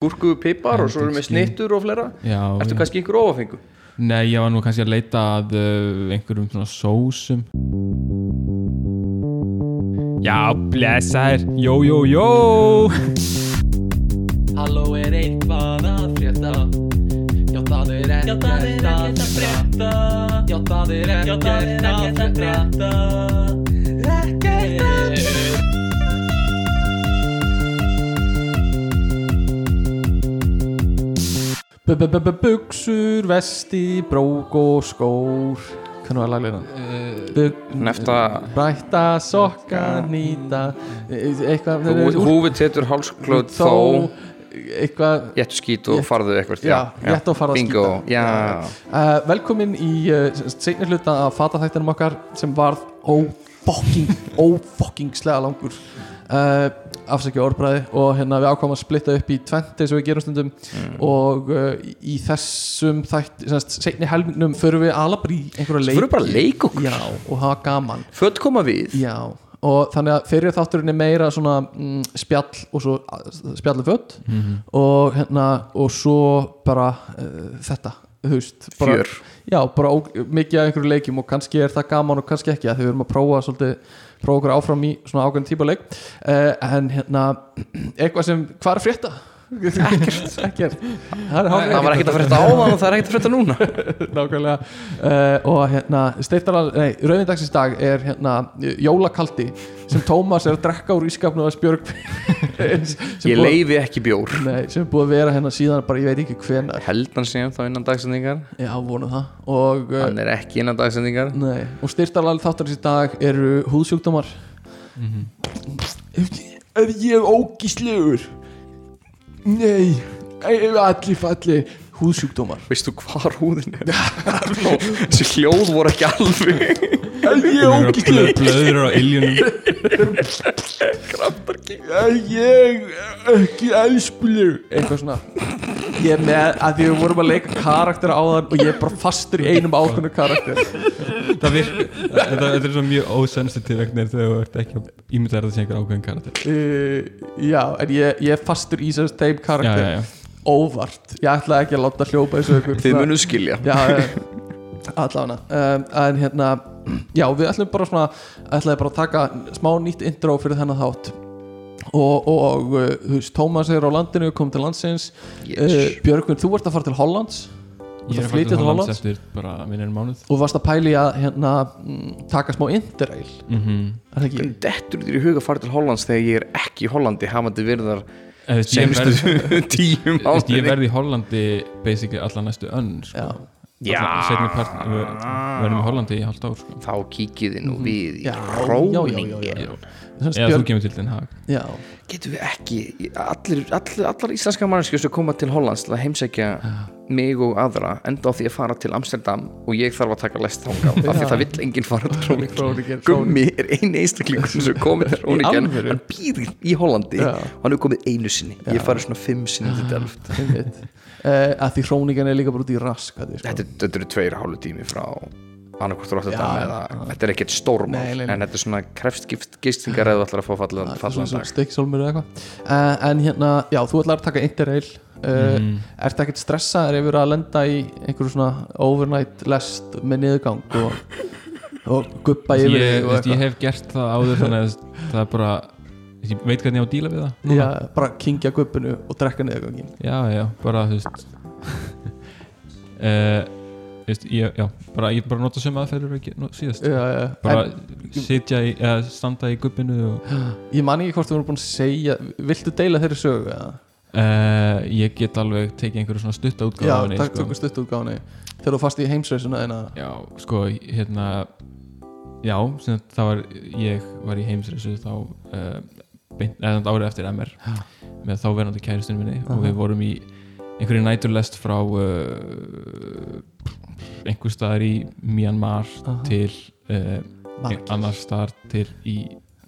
gúrku, pipar og svo erum við snittur og fleira. Já, Ertu já. kannski einhver ofafengu? Nei, ég var nú kannski að leita að uh, einhverjum svona sósum. Já, blessaður Jó, jó, jó. Halló er eitthvað að frétta? Já það er ekkert að frétta. Já það er ekkert að frétta. Ekkert að frétta Buksur, vesti, brók og skór. Hvernig var lagleina? Bug, Nefta Brætta, sokka, nýta. Eitthvað Hú- Húfið tetur hálsklót þó Eitthvað Jéttu skít og farðu eitthvað rétt og að já. Uh, Velkomin í uh, seinni hluta af fataþættinum okkar sem varð ófokking ófokkingslega langur uh, afsækja orðbræði og hérna við ákváðum að splitta upp í tvent eins og við gerum stundum. Og uh, í þessum þætt seinni helmingnum förum við alabri í einhverja leiki Förum bara að leika okkur. Já, og hafa gaman. Föt koma við? Já, og þannig að fyrir þátturinn er meira svona mm, spjall og svo spjallu fött og hérna og svo bara uh, þetta veist, bara, Fjör. já, bara ó, mikið af einhverju leikjum og kannski er það gaman og kannski ekki að þau erum að prófa svolítið prófa okkur áfram í svona ákveðin típa leik uh, en hérna eitthvað sem, hvað er frétta? Ekkert, ekkert. Það, er Það var ekkert að frétta áðan og það er ekkert að frétta núna. Nákvæmlega. Uh, og hérna steiftaral, nei, rauðindagsins dag er hérna jólakaldi sem Tómas er að drekka úr ískapnu og spjörg sem, Ég leifi ekki bjór. Nei, sem er búið að vera hérna síðan bara ég veit ekki hvenar Held hann síðan þá innan dagsendingar já, vonum það. Og, uh, Hann er ekki innan dagsendingar nei, og styrtaral þáttarins í dag eru húðsjúkdómar. Er ég ógíslegur nei ef allir falli húðsjúkdómar. Veistu hvar húðin er? Þessi hljóð voru ekki alveg er Blöður á iljunum. Er ég ekki elskuleg eitthvað svona. Ég er með að því við vorum að leika karakter á þann og ég er bara fastur í einum ákveðnu karakter. Það virk Þetta er svo mjög ósensitiv þegar þú ert ekki að ímynda að það sé einhver ákveðin karakter. Uh, já, en ég, ég er fastur í þessum þeim Já, karakter. já, já óvart, ég ætla ekki að láta hljópa þessu ykkur Þið munum skilja. Já, allavega. Um, en hérna, já, við ætlum bara svona ætlaði bara að taka smá nýtt intro fyrir þennan þátt. Og, og uh, þú veist, Tómas er á landinu kom til landsins. Yes. uh, Björgvin, þú ert að fara til Hollands? Þú ert Ég er að flytja til Hollands eftir bara minnir mánuð. Og varst að pæli að hérna, mm, taka smá interrail? Mm -hmm. er það ekki? Hvernig dettur þér í huga að fara til Hollands þegar ég er ekki í Hollandi hafandi verið verð- tíum veist, ég verði í Hollandi basically alla næstu önn sko. Já, Já. Verðum í Hollandi í halvt ár sko. Þá kíkiði nú við í Róningin Eða þú kemur til Den Haag já, Getum við ekki allir, allir, allar íslenska mannskjur sem koma til Hollands til að heimsækja mig og aðra enda á því að fara til Amsterdam og ég þarf að taka lest þangað af því Já. það vill enginn fara til Groningen, Gummi er eini einstaklingur sem komið til alvöru? hann býr í Hollandi. Já. og hann er komið einu sinni. Ég farið svona fimm sinni til Delft. Einmitt. Uh, að því hróningan er líka bara út í rask að því, sko. þetta, þetta eru tveir hálfu tími frá annarkvort Rotterdam Já, eða þetta er ekkert stórmál en þetta er svona krefst gistingar eða þú ætlar að fá fallan, dag. stikksólmur eða eitthvað. Uh, en hérna, já, þú ætlar að taka interrail uh, Mhm. ertu ekkert stressaður yfir að lenda í einhverju svona overnight lest með niðurgang og, og guppa ég, yfir ég, þig og veist, ég eitthvað? hef gert það áður þannig að það er bara ég veit hvernig ég á að díla við það já, bara kingja guppinu og drekka niðurgangin já, já, bara þú veist. Uh, veist, ég, já, bara ég bara nota sömu aðferður og ég nú- síðast já, já. bara sitja í, eða standa í gubbinu og ég man ekki hvort þú voru búin að segja viltu deila þeirri sögu eða? uh, ég get alveg tekið einhverju svona stutta já, takk sko. tökum stutt útgáni þegar þú fast í heimsreisuna þina já, sko, hérna já, það var ég var í heimsreisu þá uh, árið eftir MR með þáverandi kæristinu minni og Aha. við vorum í einhverju næturlest frá uh, einhver staðar í Myanmar Aha. til uh, Margir. annar staðar til í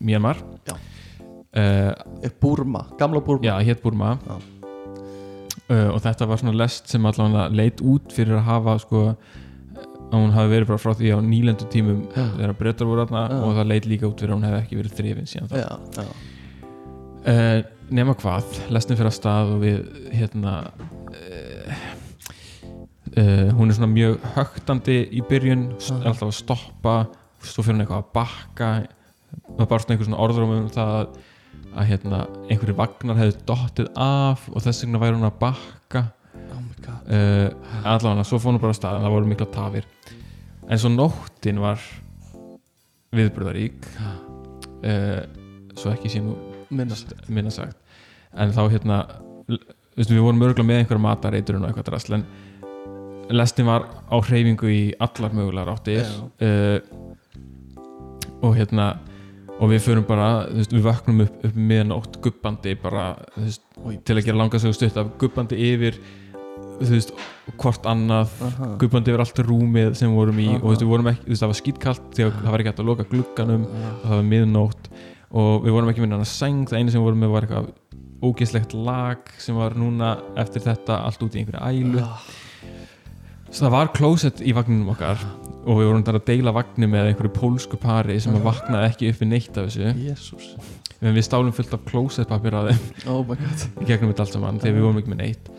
Myanmar uh, Burma, gamla Burma já, hétt Burma uh, og þetta var svona lest sem allavega leit út fyrir að hafa sko að hún hafi verið bara frá því á nýlendu tímum Já. þegar breytar voru Já. og það leit líka út fyrir að hún hefði ekki verið þrifin síðan þá já, já. nema hvað, lestin fyrir að stað og við hérna uh, hún er svona mjög högtandi í byrjun er alltaf að stoppa svo fyrir hún eitthvað að bakka. Það barst einhver svona orður um það að, að hérna, einhverju vagnar hefði dottið af og þess vegna væri hún að bakka. Oh uh, allavega svo fór hún bara að stað en það voru mikla tafir. En svo nóttin var viðbröðarík uh, svo ekki minnast minna sagt. en þá hérna við vorum örgulega með einhverja matareiturinn og eitthvað drasl en lestin var á hreyfingu í allar mögulegar áttir. Uh, og hérna og við förum bara, þú veist, við vöknum upp, upp miðanótt guppandi bara veist, til að gera langa sögur stutt af guppandi yfir þú veist, hvort annað Aha. guppandi yfir allt rúmið sem við vorum í Aha. og þú veist, við vorum ekki, þú veist, það var skýtkalt því að það var ekki hægt að loka glugganum og það var miðnótt og við vorum ekki með að sæng það einu sem við vorum með var eitthvað ógeðslegt lag sem var núna eftir þetta allt út í einhverju ælu. Ah, svo það var klósett í vagninum okkar og við vorum þar að deila vagnir með einhverju pólsku pari sem að vaknaði ekki upp við neitt af þessu. Jésús en við stálum fullt af klósettpapir að þeim. Oh my god. Í gegnum þetta allt saman þegar við vorum ekki með neitt.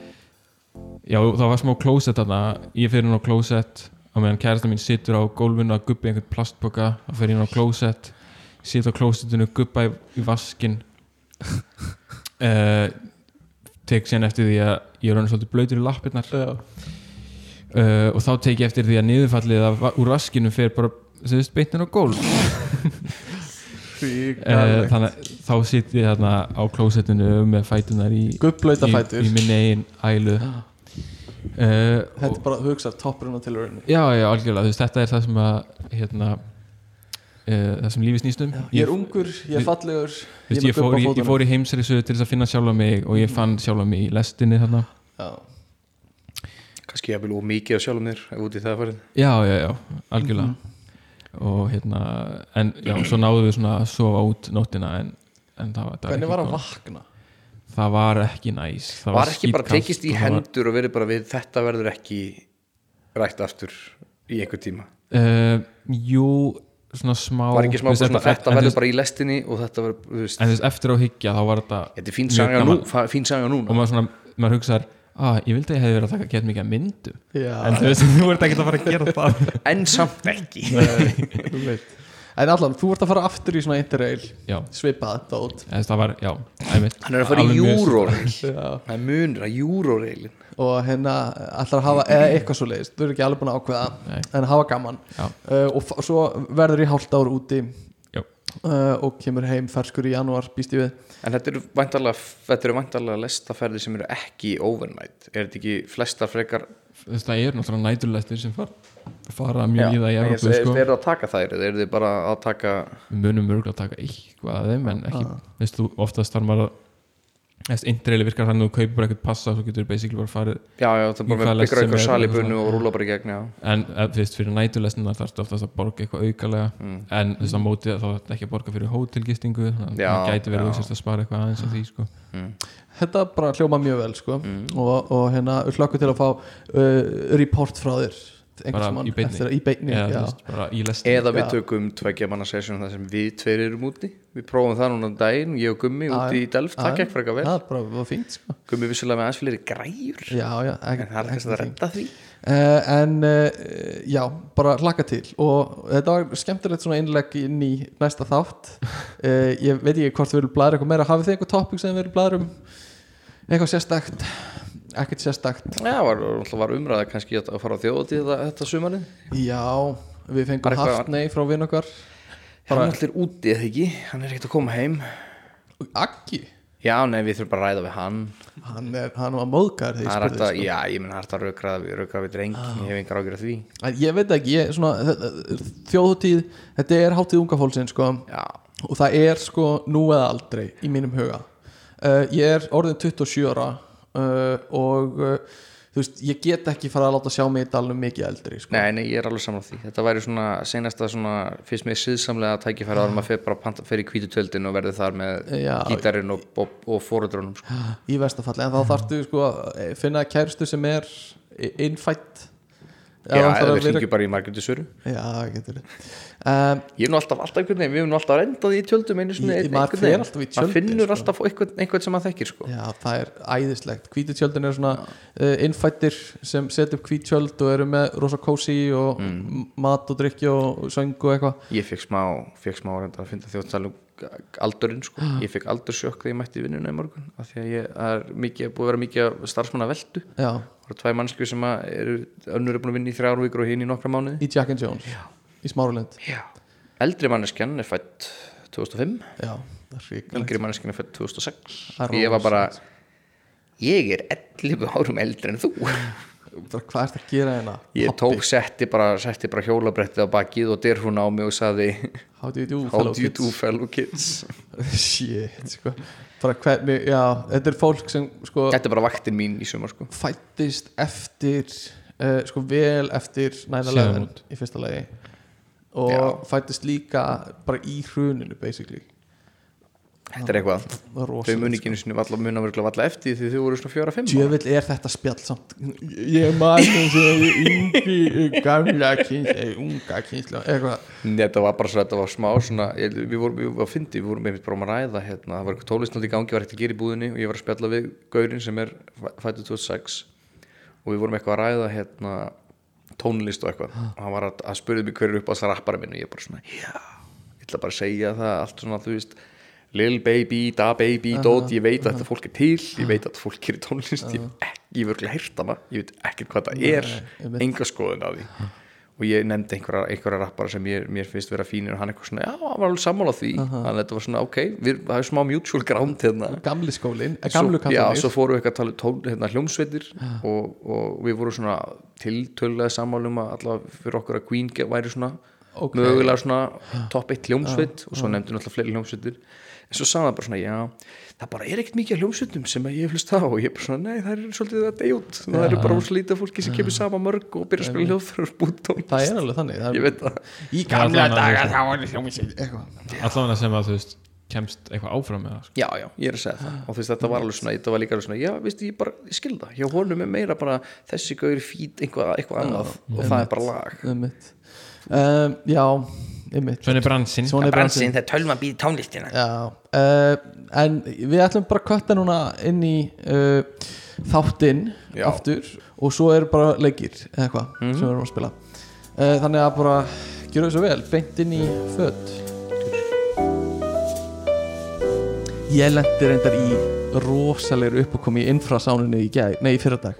Já það var smá klósett þarna. Ég fyrir inn á klósett og meðan kærasta mín situr á gólfinu að guppa í einhvern plastboka þá fyrir inn á klósett situr á klósettinu, guppa í, í vaskin uh, tek síðan eftir því að ég er hann svolítið blöytur í lappirnar. Já. Uh, og þá tek ég eftir því að niðurfallið af, úr vaskinu fer bara beintin á gólf. Uh, þannig að þá sitt ég þarna á klósettinu með fætunar í, í, fætur. í minni eigin ælu. Uh, Þetta er bara, hugsar, toppurinn á tilhörunni já, já, algjörlega, þú veist, þetta er það sem að hérna uh, það sem lífi snýst um. Ég er ungur, ég er fallegur ég, fór, í, ég fór í heimsreisu til þess að finna sjálfa mig og ég fann sjálfa mig í lestinni þarna. Já, kannski ég vil og mikið á sjálfum þér ef út í það farið já, já, já, algjörlega. Og hérna en já, svo náðum við svona að sofa út nóttina en, en það, var- það hvernig var að vakna? það var ekki næs það var ekki bara tekist í og það var- hendur og verið bara við þetta verður ekki rætt aftur í einhver tíma uh, jú, svona smá var ekki smá bara svona, þetta verður veist- bara í lestinni og þetta verður, þú veist, en veist, eftir á higgja þá var þetta þetta er fín saga nú gaman. fa- fín saga og núna maður svona, maður hugsaðar ah, ég vildi að ég hefði verið að taka gett mikið myndum. Já, en þú veist, þú ert ekki að fara að gera það. En samt ekki. En allan, þú ert að fara aftur í svona interrail já, svipað dót það var, já, einmitt. Hann er að fara í júróreil Já. það er munur að júróreilin og hérna ætlar að hafa eða eitthvað svo leiðist, þú eru ekki alveg búin að ákveða. Nei. en hafa gaman. Uh, og f- svo verður í hálft ár úti. Uh, og kemur heim ferskur í janúar býst ég við en þetta eru vantarlega þetta lestaferði sem eru ekki overnight er þetta ekki flestar frekar það er náttúrulega næturlæstir sem far, fara mjög í það í er, Európu er, sko. er það að taka þær eða eru þið bara að taka við munum mörgulega að taka eitthvað að þeim en ekki, Ah. veist þú, oftast þarf maður að þess interraili virkar þannig að þú kaupir bara eitthvað passa og svo getur þú basically bara farið já, já, það er bara lest byggra eitthvað sal í eða bunnu það. og rúla bara í gegn já. en eh, þú veist, fyrir næturlæstina þarfst oftast að borga eitthvað aukalega Mm. en þú veist, á móti þá þetta ekki að borga fyrir hótelgistingu þannig að það gæti verið auðvitað að spara eitthvað aðeins að því sko. Mm. þetta bara hljóma mjög vel sko og, og hérna hlökkum til að fá uh, report frá þér Bara í beinni. í beinni eða já. veist, bara í eða við tökum tveggja manna session þar sem við tveir erum úti. Við prófum það núna um daginn, ég og Gummi úti í Delft, það gekk frekar vel. það er bara fínt sko. Gummi vissulega með aðeins fleiri græjur. Já, já, en það er kannski að redda því. Uh, en uh, já, bara hlaka til. Og þetta var skemmtilegt svona innlegg inn í næsta þátt. Uh, ég veit ekki hvort við viljum blæra eitthvað meira. Hafið þið eitthvað topic sem við viljum blæra um? Eitthvað sérstakt ekkert sérstakt. Já, var, var, umræða kannski að fara á þjóðatíð þetta, þetta sumarið. Já, við fengum Bara eitthvað- haft nei frá vinn okkar. Hann er allir úti eða ekki, hann er ekkert að koma heim. Aggi, Já, nei, við þurfum bara að ræða við hann. Hann, er, hann var móðgar þegar ég spurði sko. já, ég menn hægt að raukraða við, dreng Ég hef engar ágjur af því. En ég veit ekki, ég, svona, þjóðutíð þetta er hátíð unga fólksinn sko, og það er sko nú eða aldrei í mínum huga. Uh, ég er orðin 27 ára uh, og uh, þú veist, ég get ekki fara að láta sjá mig í dalnum mikið eldri sko. nei, nei, ég er alveg saman á því Þetta væri svona, senasta svona, fyrst með síðsamlega tækifæri áður maður fer bara að panta, fer í hvítu tjöldin og verður þar með Já. gítarinn og, og, og fóröldrunum sko. í verstafalli, en þá þarftu sko að finna kærustu sem er innfætt Já, Ef eða ætlar að við vera- hringjum bara í Margréti Söru Já, getur við um, Ég er nú alltaf, alltaf einhvern veginn, við erum nú alltaf rendað í tjöldum einu maður einhvern veginn. Maður finnur sko. alltaf einhvern, einhvern sem maður þekkir sko. Já, það er æðislegt Hvítutjöldin er svona uh, innfættir sem setja upp hvítjöld og eru með rosa kósi og Mm. mat og drikki og söng og eitthvað Ég fekk smá, fekk smá að finna þjóttalum aldurinn sko. Ég fekk aldursjokk þegar ég mætti vinnuna í morgun af því að ég er mikið, búið að vera mikið af starfsmanna veldu Já, Það eru tvæ mannskju sem að eru önnur er búin að vinna í þrjár vikur og hinn í nokkra mánuði. Í Jack and Jones? Já. í Smáralind. Eldri manneskjan er fætt 2005 Já, Yngri manneskjan er fætt 2006 Það er Ég var bara. Ég er 11 árum eldri en þú Hvað ert að gera hérna? Ég Pabbi? tók setti bara, setti bara hjólabrettið á bakið og dyr hún á mig og saði How do you do, fellow do you kids? do fellow kids Shit, sko hvernig, já, þetta er fólk sem sko Þetta er bara vaktin mín í sumar sko fættist eftir uh, sko vel eftir 9-11 Síðanmót. í fyrsta lagi og Já. fættist líka bara í hruninu basically Þetta er eitthvað. Þau rosalegt, muni ekki einu sinni valla muna verið valla eftir því þau voru svona fjóra fimm. Djöfull er þetta spjall samt. Ég man sem yngri gamla kynsla, unga kynsla eitthvað. Þetta var bara svona, þetta var smá svona ég, Við vorum, við vorum að fyndi, við vorum einmitt bara um að ræða hérna, það var eitthvað tólistnátt í gangi, var hægt að gera í búðinni og ég var að spjalla við Gaurin sem er fættu 2006 og við vorum eitthvað að ræða hérna tónlist og eitthvað. Og hann var að, Lil Baby, Da Baby, Dot, ég veit að þetta fólk er til, ég veit að fólk er tónlist ég, ég hef örgulega heyrt hana ég veit ekkert hvað það er, enga skoðun af því. Og ég nefndi einhverja, einhverja rappara sem ég, mér finnst vera fínir og hann eitthvað svona, já, hann var alveg sammála því. Þannig að þetta var svona, ok, við, er smá mutual ground hérna. Gamli skólin, eh, gamlu svo, já, svo fórum við eitthvað að tala um tón, hérna, hljómsveitir og, og við vorum svona tiltölulega sammálum að allavega fyrir okkur að Queen væri svona Ok. mögulega svona topp eitt hljómsveit og svo nefndi náttúrulega fleiri hljómsveitir svo sagði það bara svona, já, það bara er ekkert mikið hljómsveitum sem að ég hef hlust á. Og ég er bara svona, nei, það er svolítið að deyja út. Það eru bara svo lítið af fólki sem kemur sama mörg og byrja að spila búið tónlist Það er alveg þannig það ég veit það. Í gamla daga þá var það hljómsveit eitthvað. Allavega sem að þú veist kemst eitthvað áfram með það sko. Já, já, ég er að segja það. Og þú veist þetta var alveg svona, þetta var líka alveg svona já, veistu, ég bara, ég skil það, hjá honum er meira bara þessi gaur fít eitthvað, eitthvað annað og það er bara lag. Um, Já, einmitt. Svona er bransinn Svona er tölma býð tónlistina. Já, uh, en við ætlum bara að kötta núna inn í uh, þáttinn aftur og svo eru bara leikir eða eitthvað sem við erum að spila. Uh, þannig að bara gera þessu vel beint inn í föt. Ég lendi reyndar í rosalegri uppákomi í infrasáninu í, gæ, nei, í fyrradag.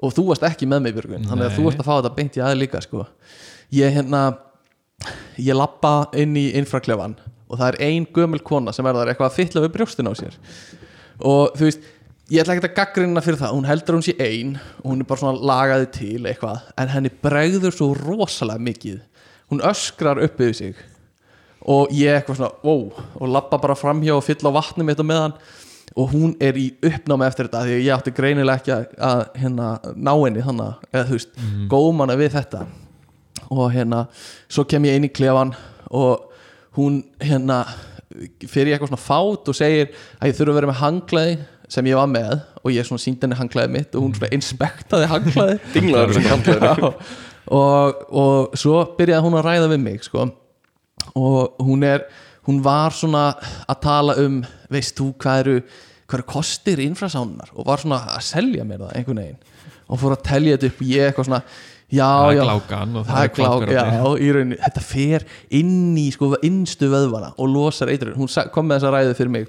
Og þú varst ekki með mig Björgun þannig að þú varst að fá þetta beint í aðeins líka sko. ég hérna ég lappa inn í infraklefan og það er ein gömul kona sem er þar eitthvað að fylla við brjóstin á sér. Og þú veist ég ætla ekki að gaggrina fyrir það, hún heldur að hún sé ein og hún er bara svona lagaði til eitthvað en henni bregður svo rosalega mikið. Hún öskrar upp yfir sig. Og ég eitthvað svona, wow og lappa bara framhjá og fylla á vatni mitt á meðan. Og hún er í uppnámi eftir þetta því að ég átti greinilega ekki að, að hérna, ná henni þannig, eða þú veist mm. góðmanna við þetta og hérna, svo kem ég inn í klefan og hún hérna fyrir ég eitthvað svona fát og segir að ég þurfa að vera með hanglaði sem ég var með og ég svona síndi henni hanglaði mitt og hún svona inspektaði hanglaði Dinglaður sem handlaður Já. og, og svo byrjaði hún að ræða við mig sko. og hún er hún var svona að tala um veist þú hvað eru hvað eru kostir infrasánunar og var svona að selja mér það einhvern veginn og fór að telja þetta upp og ég eitthvað svona já, Það er glákan og það er glák, klákur já, í rauninni. Þetta fer inn í sko innstu vöðvana og losar eitur hún kom með þessa ræðu fyrir mig.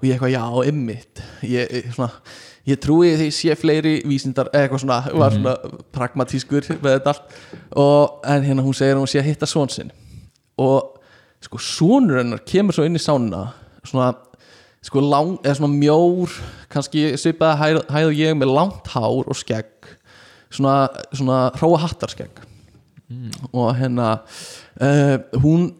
Og ég eitthvað, já, ymmit ég, svona, ég trúi því sé fleiri vísindar, eitthvað svona var svona pragmatískur með þetta allt. Og, en hérna hún segir hún sé að hitta svon sinn. Og sko svonur hennar kemur svo inn í sánuna svona sko lang, eða svona mjór kannski svipaði hæð og ég með langt hár og skegg svona, svona hróa hattarskegg. Og hérna uh, hún,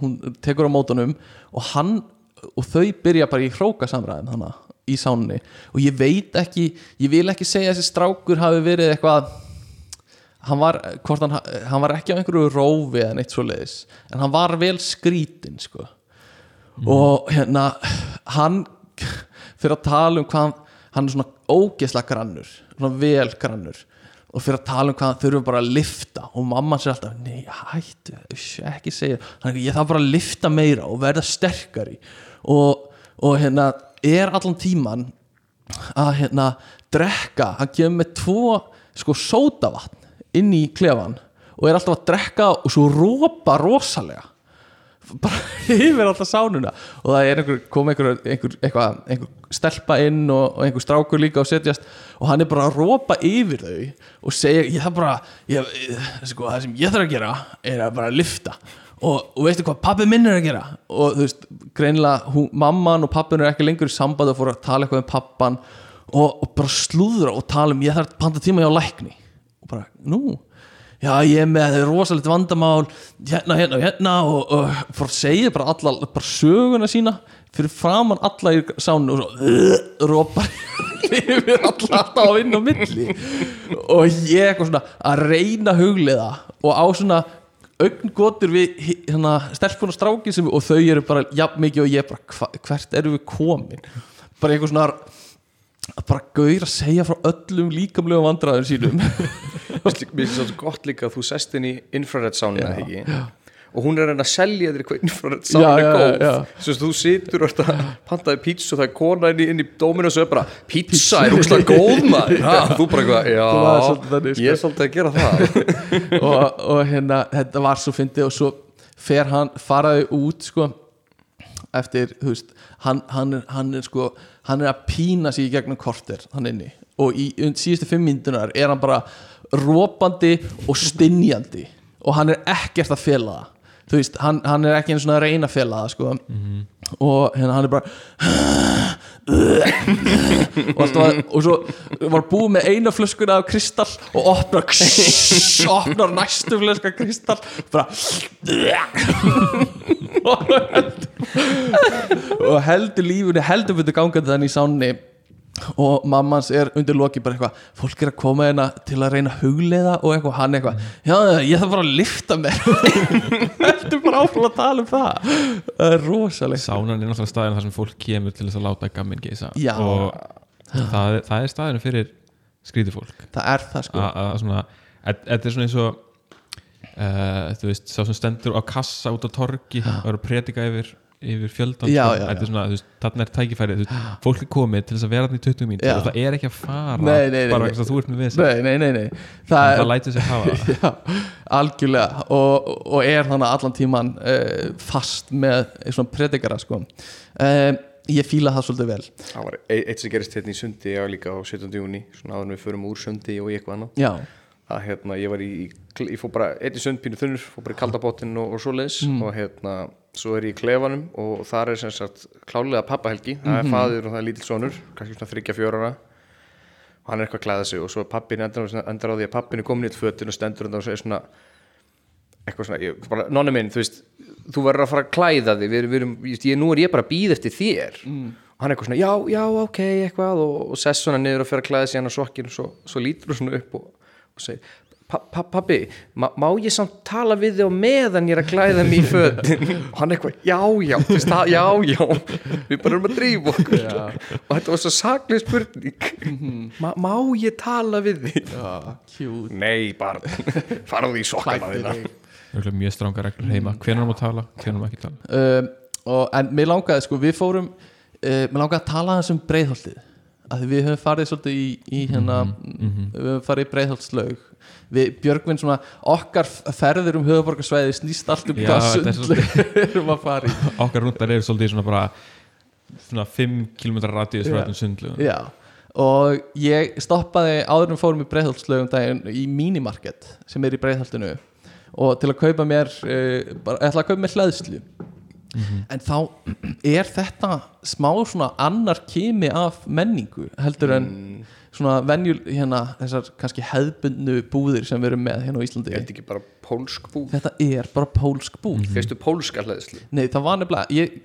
hún tekur á mótunum og hann og þau byrja bara í hróka samræðin hana, í sánni. Og ég veit ekki ég vil ekki segja að þessi strákur hafi verið eitthvað hann var, hann, hann var ekki á einhverju rófi eða neitt svo leiðis en hann var vel skrítin sko. Og hérna hann fyrir að tala um hvað hann, hann er svona ógesla grannur svona vel grannur og fyrir að tala um hvað þurfa bara að lifta og mamma sér alltaf, nei hættu ekki segja, hann, ég þarf bara að lifta meira og verða sterkari. Og, og hérna er allan tíman að hérna drekka, hann kemur með tvo sko sódavatn inn í klefan og er alltaf að drekka og svo rópa rosalega bara yfir alltaf sánuna. Og það er einhver, kom einhver, einhver, einhver, einhver stelpa inn og, og einhver strákur líka og setjast. Og hann er bara að rópa yfir þau og segja, ég þarf bara ég, sko, það sem ég þarf að gera er að bara lifta og, og veistu hvað pappi minn er að gera? Og þú veist, greinilega hún, mamman og pappin er ekki lengur í samband og fór að tala eitthvað um pappan. Og, og bara slúðra og tala um ég þarf að panta tíma hjá lækni. Og bara, nú já ég er með rosalegt vandamál hérna, hérna, hérna og, og fór að segja bara alla, bara söguna sína fyrir framann alla í sánu og svo rópar yfir alla alltaf að vinna á milli. Og ég eitthvað svona að reyna að hugleiða og á svona augngótur við hérna, stelpun og strákin sem og þau eru bara jafn mikið og ég bara hva, hvert eru við komin? Bara eitthvað svona að bara gaur að segja frá öllum líkamlegum vandræðum sínum. Mér finnst það svo gott líka að þú sest inn í infrared sánuna Já, ekki? Og hún er að selja þér hvað infrared sána er góð svo þú situr og pantaði pítsu og það er kona inn í, inn í dóminu og svo er bara pítsa er úrslega góð maður. Ha, þú bara eitthvað, já, sko. ég er svolítið að gera það. Og, og hérna, þetta var svo fyndið og svo fer hann, faraði út sko eftir, þú veist hann, hann, hann er sko hann er að pína sig í gegnum korter hann inni. Og í síðustu fimm myndunar er hann bara rópandi og stinjandi og hann er ekkert að fela það þú veist, hann, hann er ekki eins og að reyna að fela það sko. Og hérna hann er bara og, alltaf, að- og svo var búið með eina flöskuna af kristall og opnar opnar næstu flöska kristall bara og heldur lífunni heldur fyrir gangandi þannig í sánni og mammans er undir loki bara eitthvað fólk er að koma hérna til að reyna að hugleiða og eitthvað hann eitthvað já ég þarf bara að lifta mér. Heldur bara áfram að tala um það? Það er rosalegt. Sánan er náttúrulega staðin þar sem fólk kemur til þess að láta gamminn geisa. Já. og það, það er staðinu fyrir skrítið fólk. Það er það sko. Þetta er svona eins og uh, þú veist, sá sem stendur á kassa út á torgi og er að predika yfir yfir fjöldan sko. er þarna er tækifæri þú veist, fólk er komið til þess að vera þarna í 20 mín það er ekki að fara Nei, nei, nei, bara þess að þú ert með við nei, nei, nei, nei. það það er lætur sig hafa. Já, algjörlega. Og, og er þannig allan tíman uh, fast með svona predikara sko. uh, ég fíla það svolítið vel. Það var eitt sem gerist hérna í sundi já líka á 17. júni svona áður en við förum úr sundi og í eitthvað annað. Já, að hérna ég var í, í ég fór bara eitt í sundpínu þunnur, fór bara í kaldabotinn og, og svoleiðis og hérna svo er ég í klefanum og þar er sem sagt klálega pappahelgi, það er faðir og það er lítill sonur, kannski svona þryggja fjórara og hann er eitthvað að klæða sig og svo er pappin endar á því að pappin er komin í eitt fötin og stendur og segir svona eitthvað svona, ég, bara, nonni minn, þú veist þú verður að fara að klæða þig. Við, við erum, ég, nú er ég bara að býða eftir þér. Mm. hann er eitthvað svona, já, já, ok eitthvað. Og, og sess svona niður og fer að klæða sig hann á sokkin og svo, svo lítur þú svona upp og, og segir, "Pa- pa- pabbi ma, má ég samt tala við þig á meðan ég er að klæða mig í fötin? Og hann eitthvað, já, já, það, já, já við bara erum að drífa okkur. Og þetta var svo saklega spurning. Ma, má ég tala við þig? Já, cute. Nei, barn, farðu í sokkana þína. mjög stranga reglur heima. Hvenær má tala, hvenær má ekki tala? Um, og, en mér langaði sko, við fórum uh, mér langaði að tala þessum breiðholtið að við höfum farið svolítið í, í hérna, við höfum farið í breiðholtslaug við Björgvin svona okkar ferður um höfuborgarsvæði snýst allt um hvað er sundleik erum að fara í. Okkar rúndar eru svolítið svona bara svona 5 km radíus þetta sundlu Já, og ég stoppaði áður en fórum í breiðholtslaugum daginn í minimarket sem er í breiðholtinu. Og til að kaupa mér uh, bara, ætla að kaupa mér hlæðslu en þá er þetta smá svona annar kimi af menningu heldur en svona venjul hérna þessar kannski hefðbundnu búðir sem við erum með hérna á Íslandi. Ég held ekki bara pólsk búð? Þetta er bara pólsk búð. Fyrstu pólska hlæðslu Nei, það var nefnilega ég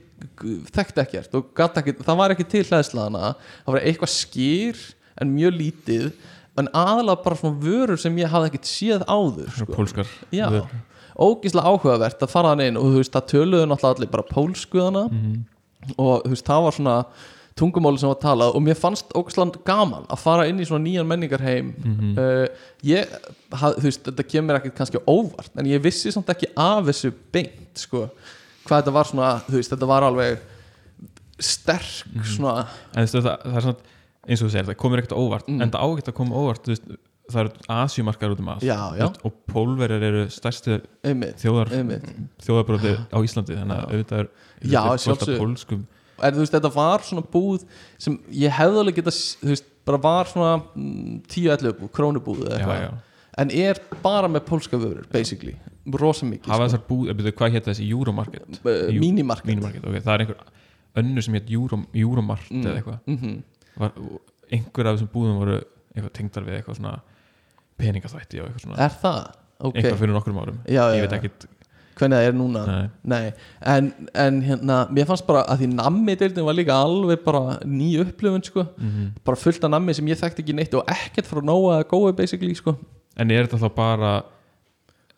þekkti ekkert og gat ekki, það var ekki til hlæðslaðana það var eitthvað skýr en mjög lítið en aðalega bara svona vörur sem ég hafði ekkert séð áður svona sko. pólskar Já, vörur. Ógíslega áhugavert að fara hann inn og þú veist, það töluðu náttúrulega allir bara pólskuðana og þú veist, það var svona tungumáli sem var talað og mér fannst ógæsland gaman að fara inn í svona nýjan menningarheim Mhm. uh, ég, haf, þú veist, þetta kemur ekkert kannski óvart en ég vissi samt ekki af þessu beint sko, hvað þetta var svona þú veist, þetta var alveg sterk Mhm. svona, en þú veist, það, það er svona eins og þú segir, það komur ekkert óvart Mm. en það á ekkert að koma óvart þú veist, það eru asjumarkar út um allt. Já, já. og pólverjar eru einmitt þjóðarbróti á Íslandi þannig að auðvitað er Já, sjálfsögðu. pólskum. En þú veist, þetta var svona búð sem ég hefði alveg geta þú veist, bara var svona mm, 10-11 búð, krónubúð eða eitthvað. en er bara með pólska vörur basically, rosa mikið hafa sko. þessar búð, byrju, hvað hétt þessi? Euromarket? Jú- mínimarket Minimarket, ok, það er einhver önnu sem hétt Euro, Euromart Mm. eða eitthvað. Mhm. var, einhver af þessum búðum voru eitthvað tengdar við eitthvað svona peningaþvætti og eitthvað svona. Er það? ok, eitthvað fyrir nokkrum árum. Já, ég já, veit já. ekkit hvernig það er núna? Nei, Nei, en, en hérna mér fannst bara að því nammi deildin var líka alveg bara ný upplifun sko. Mhm. bara fullt af nammi sem ég þekkti ekki neitt og ekkert frá nóa að góða basically sko. En er þetta þá bara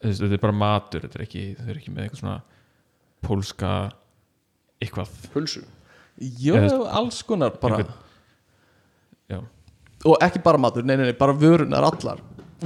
þú veist, þetta er bara matur þetta er ekki, þetta er ekki með eitthvað svona pólska eitthvað? Pulsu. Jó, Eða- alls konar bara. Einhvern- já, og ekki bara matur, nei, nei, nei, bara vörunar allar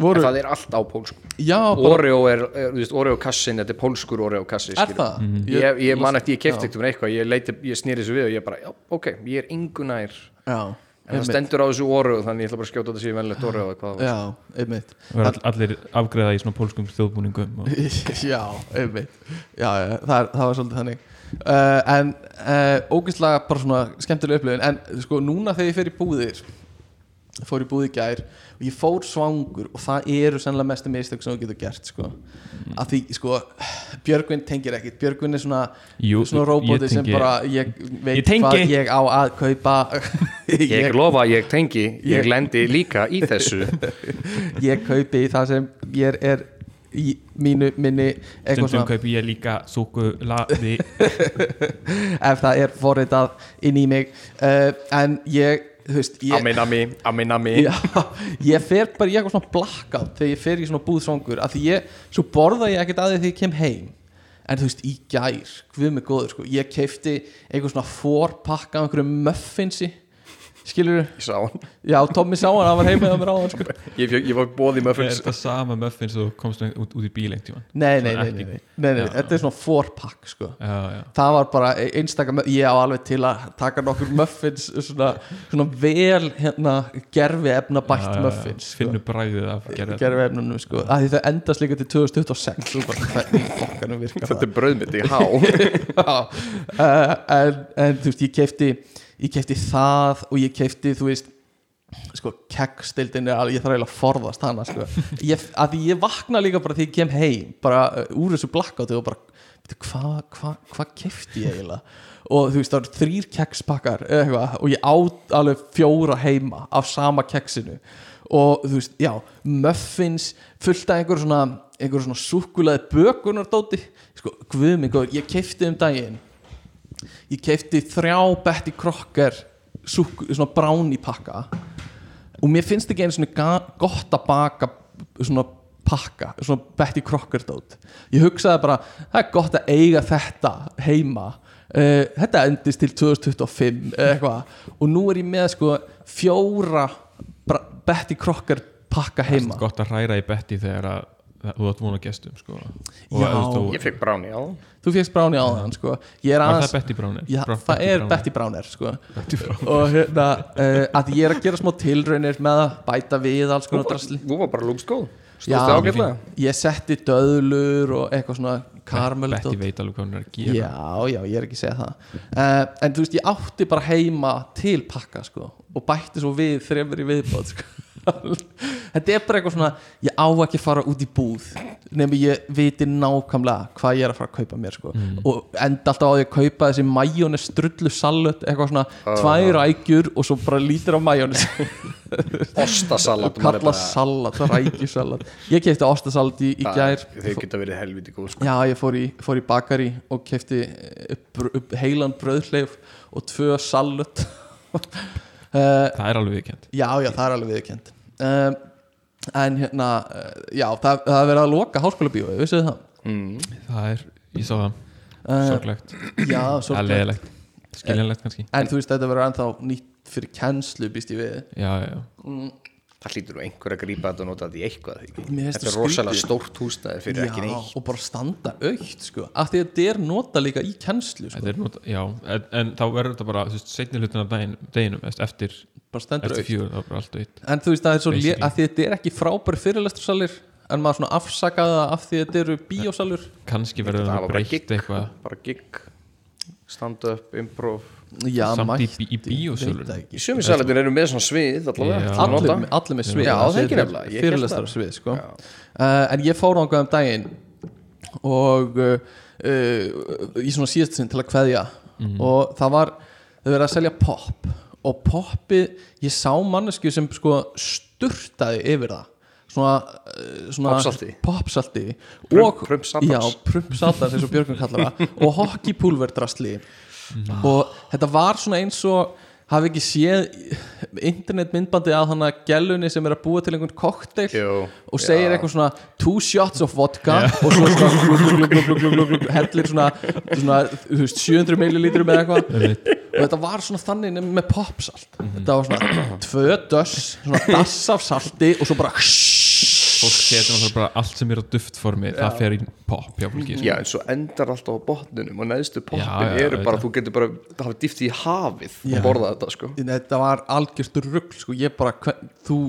voru, Það er allt á pólsku já, bara, Oreo er, er þú veist, Oreo kassin, þetta er pólskur Oreo kassi er það? Mhm. Ég, ég man eftir, ég kefti eitthvað eitthvað ég, leiti, ég snýri þessu við og ég bara, já, ok, ég er engunær Já, en það stendur á þessu Oreo þannig ég ætla bara að skjóta þetta sér venlegt Oreo. Já, einmitt. All, allir afgreða í svona pólskum þjóðbúningum og, Já, einmitt. Já, já það, það var svolítið þannig. Uh, En uh, ógeðslega bara svona skemmtileg upplifun. En sko núna þegar ég fer í búðir Fór í búð í gær Og ég fór svangur Og það eru sennilega mestu mistök sem þú getur gert sko. Mm. Að því sko Björgvin tengir ekkit Björgvin er svona Jú, Svona róbóti ég sem bara Ég veit Ég hvað ég á að kaupa. Ég lofa, ég tengi, ég Ég- lendi líka í þessu. Ég kaupi það sem ég er í mínu minni eitthvað stundum svona kaupi ég líka súkulaði ef það er forritað inn í mig. Uh, en ég veist, ég, Ami, nami, ami, nami já, ég fer bara í eitthvað svona blackout þegar ég fer í svona búðsvangur af því ég, svo borða ég ekkert að því þegar ég kem heim. En þú veist, í gær hvað mig góður, sko, ég keifti eitthvað svona fórpakka af einhverju muffinsi skilur Ég sá hann. Já, Tommy sá hann, hann var heim með mér á hann sko. Ég, fjög, ég var bóði er muffins. þetta sama muffins og komst út, út í bíl einhvern tímann. Nei, nei, nei, nei, nei, nei, nei, Já. þetta er svona fórpakk sko. Já, já. Það var bara einstakar ég á alveg til að taka nokkur muffins svona, svona vel hérna gerfi efna bætt muffins sko. finnur bræðið af gerfi gerfi efnunum sko. Að því þau endast líka til 2026 þú bara hvernig fokkanum virkar Þetta það? er brauðmyndi í há. Já, uh, en, en þú veist ég kefti ég kefti það og ég kefti þú veist sko kekkstildin alveg, ég þarf eiginlega að forðast hana sko. ég, að því ég vakna líka bara þegar ég kem heim bara uh, úr þessu blackouti og bara hvað hva, hva kefti ég eiginlega? Og þú veist það eru þrýr eitthvað, og ég át alveg fjóra heima af sama keksinu. Og þú veist, já, muffins fullt af einhver svona einhver svona súkulaði bökunardóti. Sko, guð mig góður, ég kefti um daginn ég kefti þrjá Betty Crocker súk, svona brownie pakka. Og mér finnst ekki einu svona gott að baka svona pakka, svona Betty Crocker dót. Ég hugsaði bara, það er gott að eiga þetta heima. Uh, þetta endist til 2025 eða eitthvað. Og nú er ég með sko fjóra Betty Crocker pakka heima. gott að hræra í betti þegar að þú átt vona gestum sko. og Já. þú Ég fekk bráni á þú fegst brownie á þann sko er var það Betty Browner? Já, Bra- það er Browner. Betty Browner sko. og hérna uh, að ég er að gera smá tilraunir með að bæta við alls konar drasli. Þú var bara ágætlega? ég setti döðlur og eitthvað svona karmel Betty veit alveg hvað hún er að gera. Já, já, ég er ekki að segja það. Uh, en þú veist, ég átti bara heima til pakka sko, og bætti svo við þremur í viðbót sko. þetta er bara eitthvað svona ég á ekki að fara út í búð nefnir ég viti nákvæmlega hvað ég er að fara að kaupa mér sko. og enda alltaf á því að kaupa þessi majónis strullu salut, eitthvað svona tvær rækjur og svo bara lítur á majónis Ostasalat kalla salat, rækjusalat. Ég kefti ostasalat í, í gær. Þeir geta verið helviti góð sko. Já, ég fór í, fór í bakari og kefti upp, br- upp heilan bröðhleif og tvö salut uh, það er alveg viðkjönd Já, já, það er alveg viðkjönd um, En hérna, uh, já, það, það er verið að loka háskóla bíó, vissu þið það? mm. það er, ég sá það, Uh, sorglegt. Já, sorglegt. Skiljanlegt kannski. En þú veist þetta verður ennþá nýtt fyrir kennslu býst ég við. Já, já, já. það hlýtur nú einhver að grípa þetta og nota þetta í eitthvað þetta er rosalega stórt húsnæði fyrir ekki neitt. og bara standa aukt sko. Af því að þetta er nota líka í kennslu sko. Þetta er nota, já en, en þá verður þetta bara setni hlutin af daginn, deginum eftir, bara stendur aukt en þú veist það er svo lé- að því að þetta er ekki frábæri fyrirlestursalir en maður svona afsakaði það af því að þetta eru bíósalur. Kannski verður það gig. eitthvað. Bara gig, stand-up, improv. Já, Samt bí- í ekki. í sömisalætin eru með svona svið að allir, með svið. fyrirlestur svið sko. Uh, en ég fór ángað um daginn og uh, uh, í svona síðast sinn til að kveðja. Mhm. og það var þau verið að selja pop og poppið, ég sá mannesku sem sko sturtaði yfir það svona, uh, svona popsalti prumpsaldars eins og Björgun kallar það og hockeypulverdrasli Mhm. og þetta var svona eins og hafi ekki séð internetmyndbandi að hana gælunni sem er að búa til einhvern kokteil og segir já. eitthvað svona two shots of vodka og svo svona hellir svona, svona þú veist, 700 millilítrum eða eitthvað og þetta var svona þannig með popsalt. Þetta var svona tvö döss svona dass af salti og svo bara fólk setur bara allt sem er á duftformi það fer í pop hjá fólki sko. Já, en svo endar alltaf á botnunum og neðstu poppin Já, já, eru bara, þú getur bara það hafa dýft í hafið Já. og borða þetta sko. Þetta var algjörst rugg sko, ég bara, hver, þú,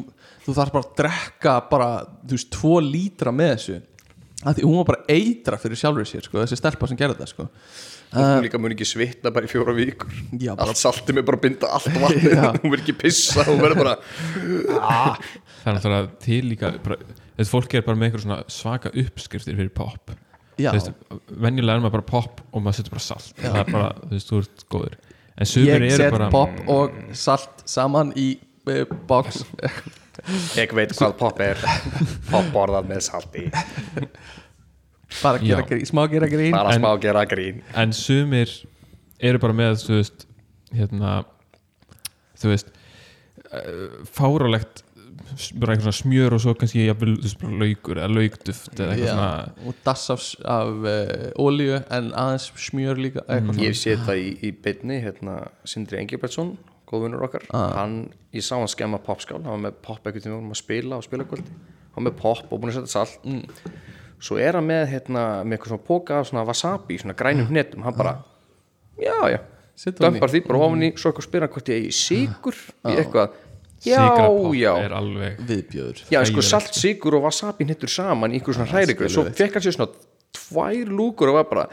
þú þarf bara að drekka bara, þú veist, tvo lítra með þessu. Að því hún var bara eitra fyrir sjálfur sér, sko, þessi stelpa sem gerði þetta, sko Hún líka mun ekki svitna bara í fjóra vikur. Já, bara- Allt saltið með bara að binda allt vatnið. Hún verður ekki pissa, hún verður bara það er náttúrulega til líka bara, þessi fólk er bara með einhver svona svaka uppskriftir fyrir pop já, Þú veist, venjulega er maður bara pop og maður setur bara salt. Það er bara, þú veist, þú ert góður. Ég set bara pop og salt saman í uh, box. Ég veit hvað pop er. Pop borðað með salti bara gera grín, smá gera grín. Bara En- smá gera grín. en sumir eru bara með þú veist hérna þú veist uh, fárálegt bara eitthvað svona smjör og svo kannski jafnvel, þú veist, bara laukur eða laukduft eða eitthvað Já, svona og dass af, af uh, olíu en aðeins smjör líka eitthvað Ég sé þetta í, í beinni hérna, Sindri Engilbertsson, góðvinnur okkar. Hann, ég sá hann skemma popskál hann var með pop ekkert við vorum að spila á spilakvöldi. Hann var með pop og búin að setja salt svo er hann með, hérna, með eitthvað svona póka af svona wasabi, svona grænum hnetum. Hann bara, já, já dömpar því bara ofan í, svo eitthvað spyr hann hvort ég eigi sigur í eitthvað, já, já. er alveg viðbjöður já, sko salt, sigur og wasabi hnettur saman í einhver svona hrærigröð, svo fekk hann sér svona tvær lúkur og var bara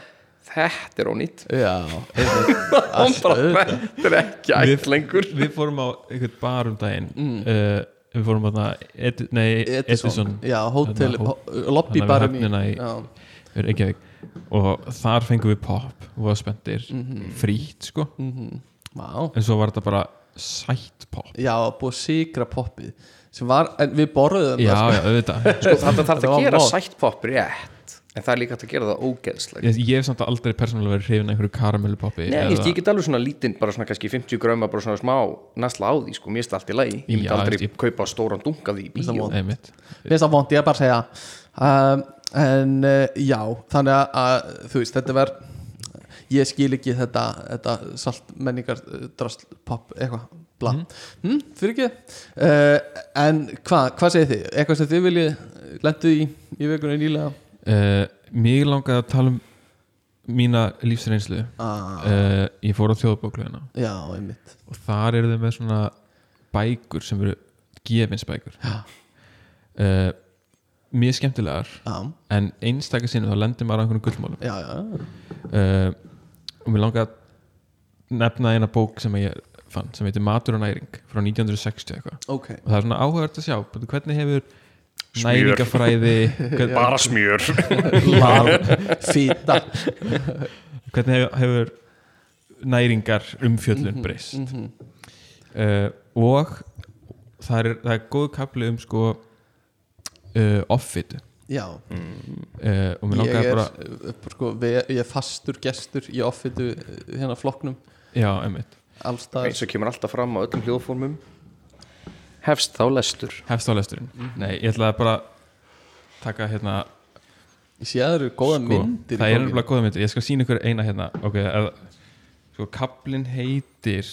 þetta er ónýtt. Hann bara, þetta er ekki ætt lengur. við fórum á einhvern bar um daginn uh, við fórum á það nei, Edison, já, hótel lobbybarinn í já, Reykjavík. Og þar fengum við pop og var spenntir. Frýtt sko. Vá. en svo var þetta bara sætt pop já, búið að sigra poppið. Sem var, en við borðuðum já, það, já, auðvitað. Sko, þetta þarf Það að var gera sætt pop rétt en það er líka hægt að gera það ógeðslega ég, ég hef samt aldrei persónulega verið hrifin einhverju karamellupoppi Nei, ég, ég get alveg svona lítinn, bara svona kannski 50 gröma bara svona smá næsla á því, sko, mér er allt í lagi. Ég myndi Já, aldrei ég- kaupa stóran dunga því í það bíó. vont. einmitt. Finnst það vond, ég er bara að segja um, en uh, já þannig að, að þú veist, þetta var ég skil ekki þetta, þetta salt menningar uh, drasl, pop, eitthvað bla, hm, fyrir ekki? Uh, en hvað, hvað segir þið? Eitthvað sem þið viljið uh, Mér langaði að tala um mína lífsreynslu. Ah, uh, Ég fór á einmitt. Og þar eru þau með svona bækur sem eru gefinsbækur Já. uh, Mjög skemmtilegar já, en einstakar sinni þá lendir maður á einhvern gullmálum. Uh, og mér langaði að nefna eina bók sem ég fann sem heitir Matur og næring frá 1960 eitthvað. Ok. Og það er svona áhugavert að sjá hvernig hefur. Næringafræði bara smjör. Fýta hvernig hefur, hefur næringar umfjöllun breyst? uh, og það er, það er góð kapli um sko uh, offitu já, uh, og mér ég langaði er bara sko, ég er fastur gestur í offitu hérna flokknum. Já, allstaðar eins og kemur alltaf fram á öllum hljóðformum hefst þá lestur hefst á lesturinn nei, ég ætlaði bara að taka hérna ég sé að það eru góða sko, myndir það er bókinni. nefnilega góða myndir ég skal sína ykkur eina hérna ok, eð, sko kaplinn heitir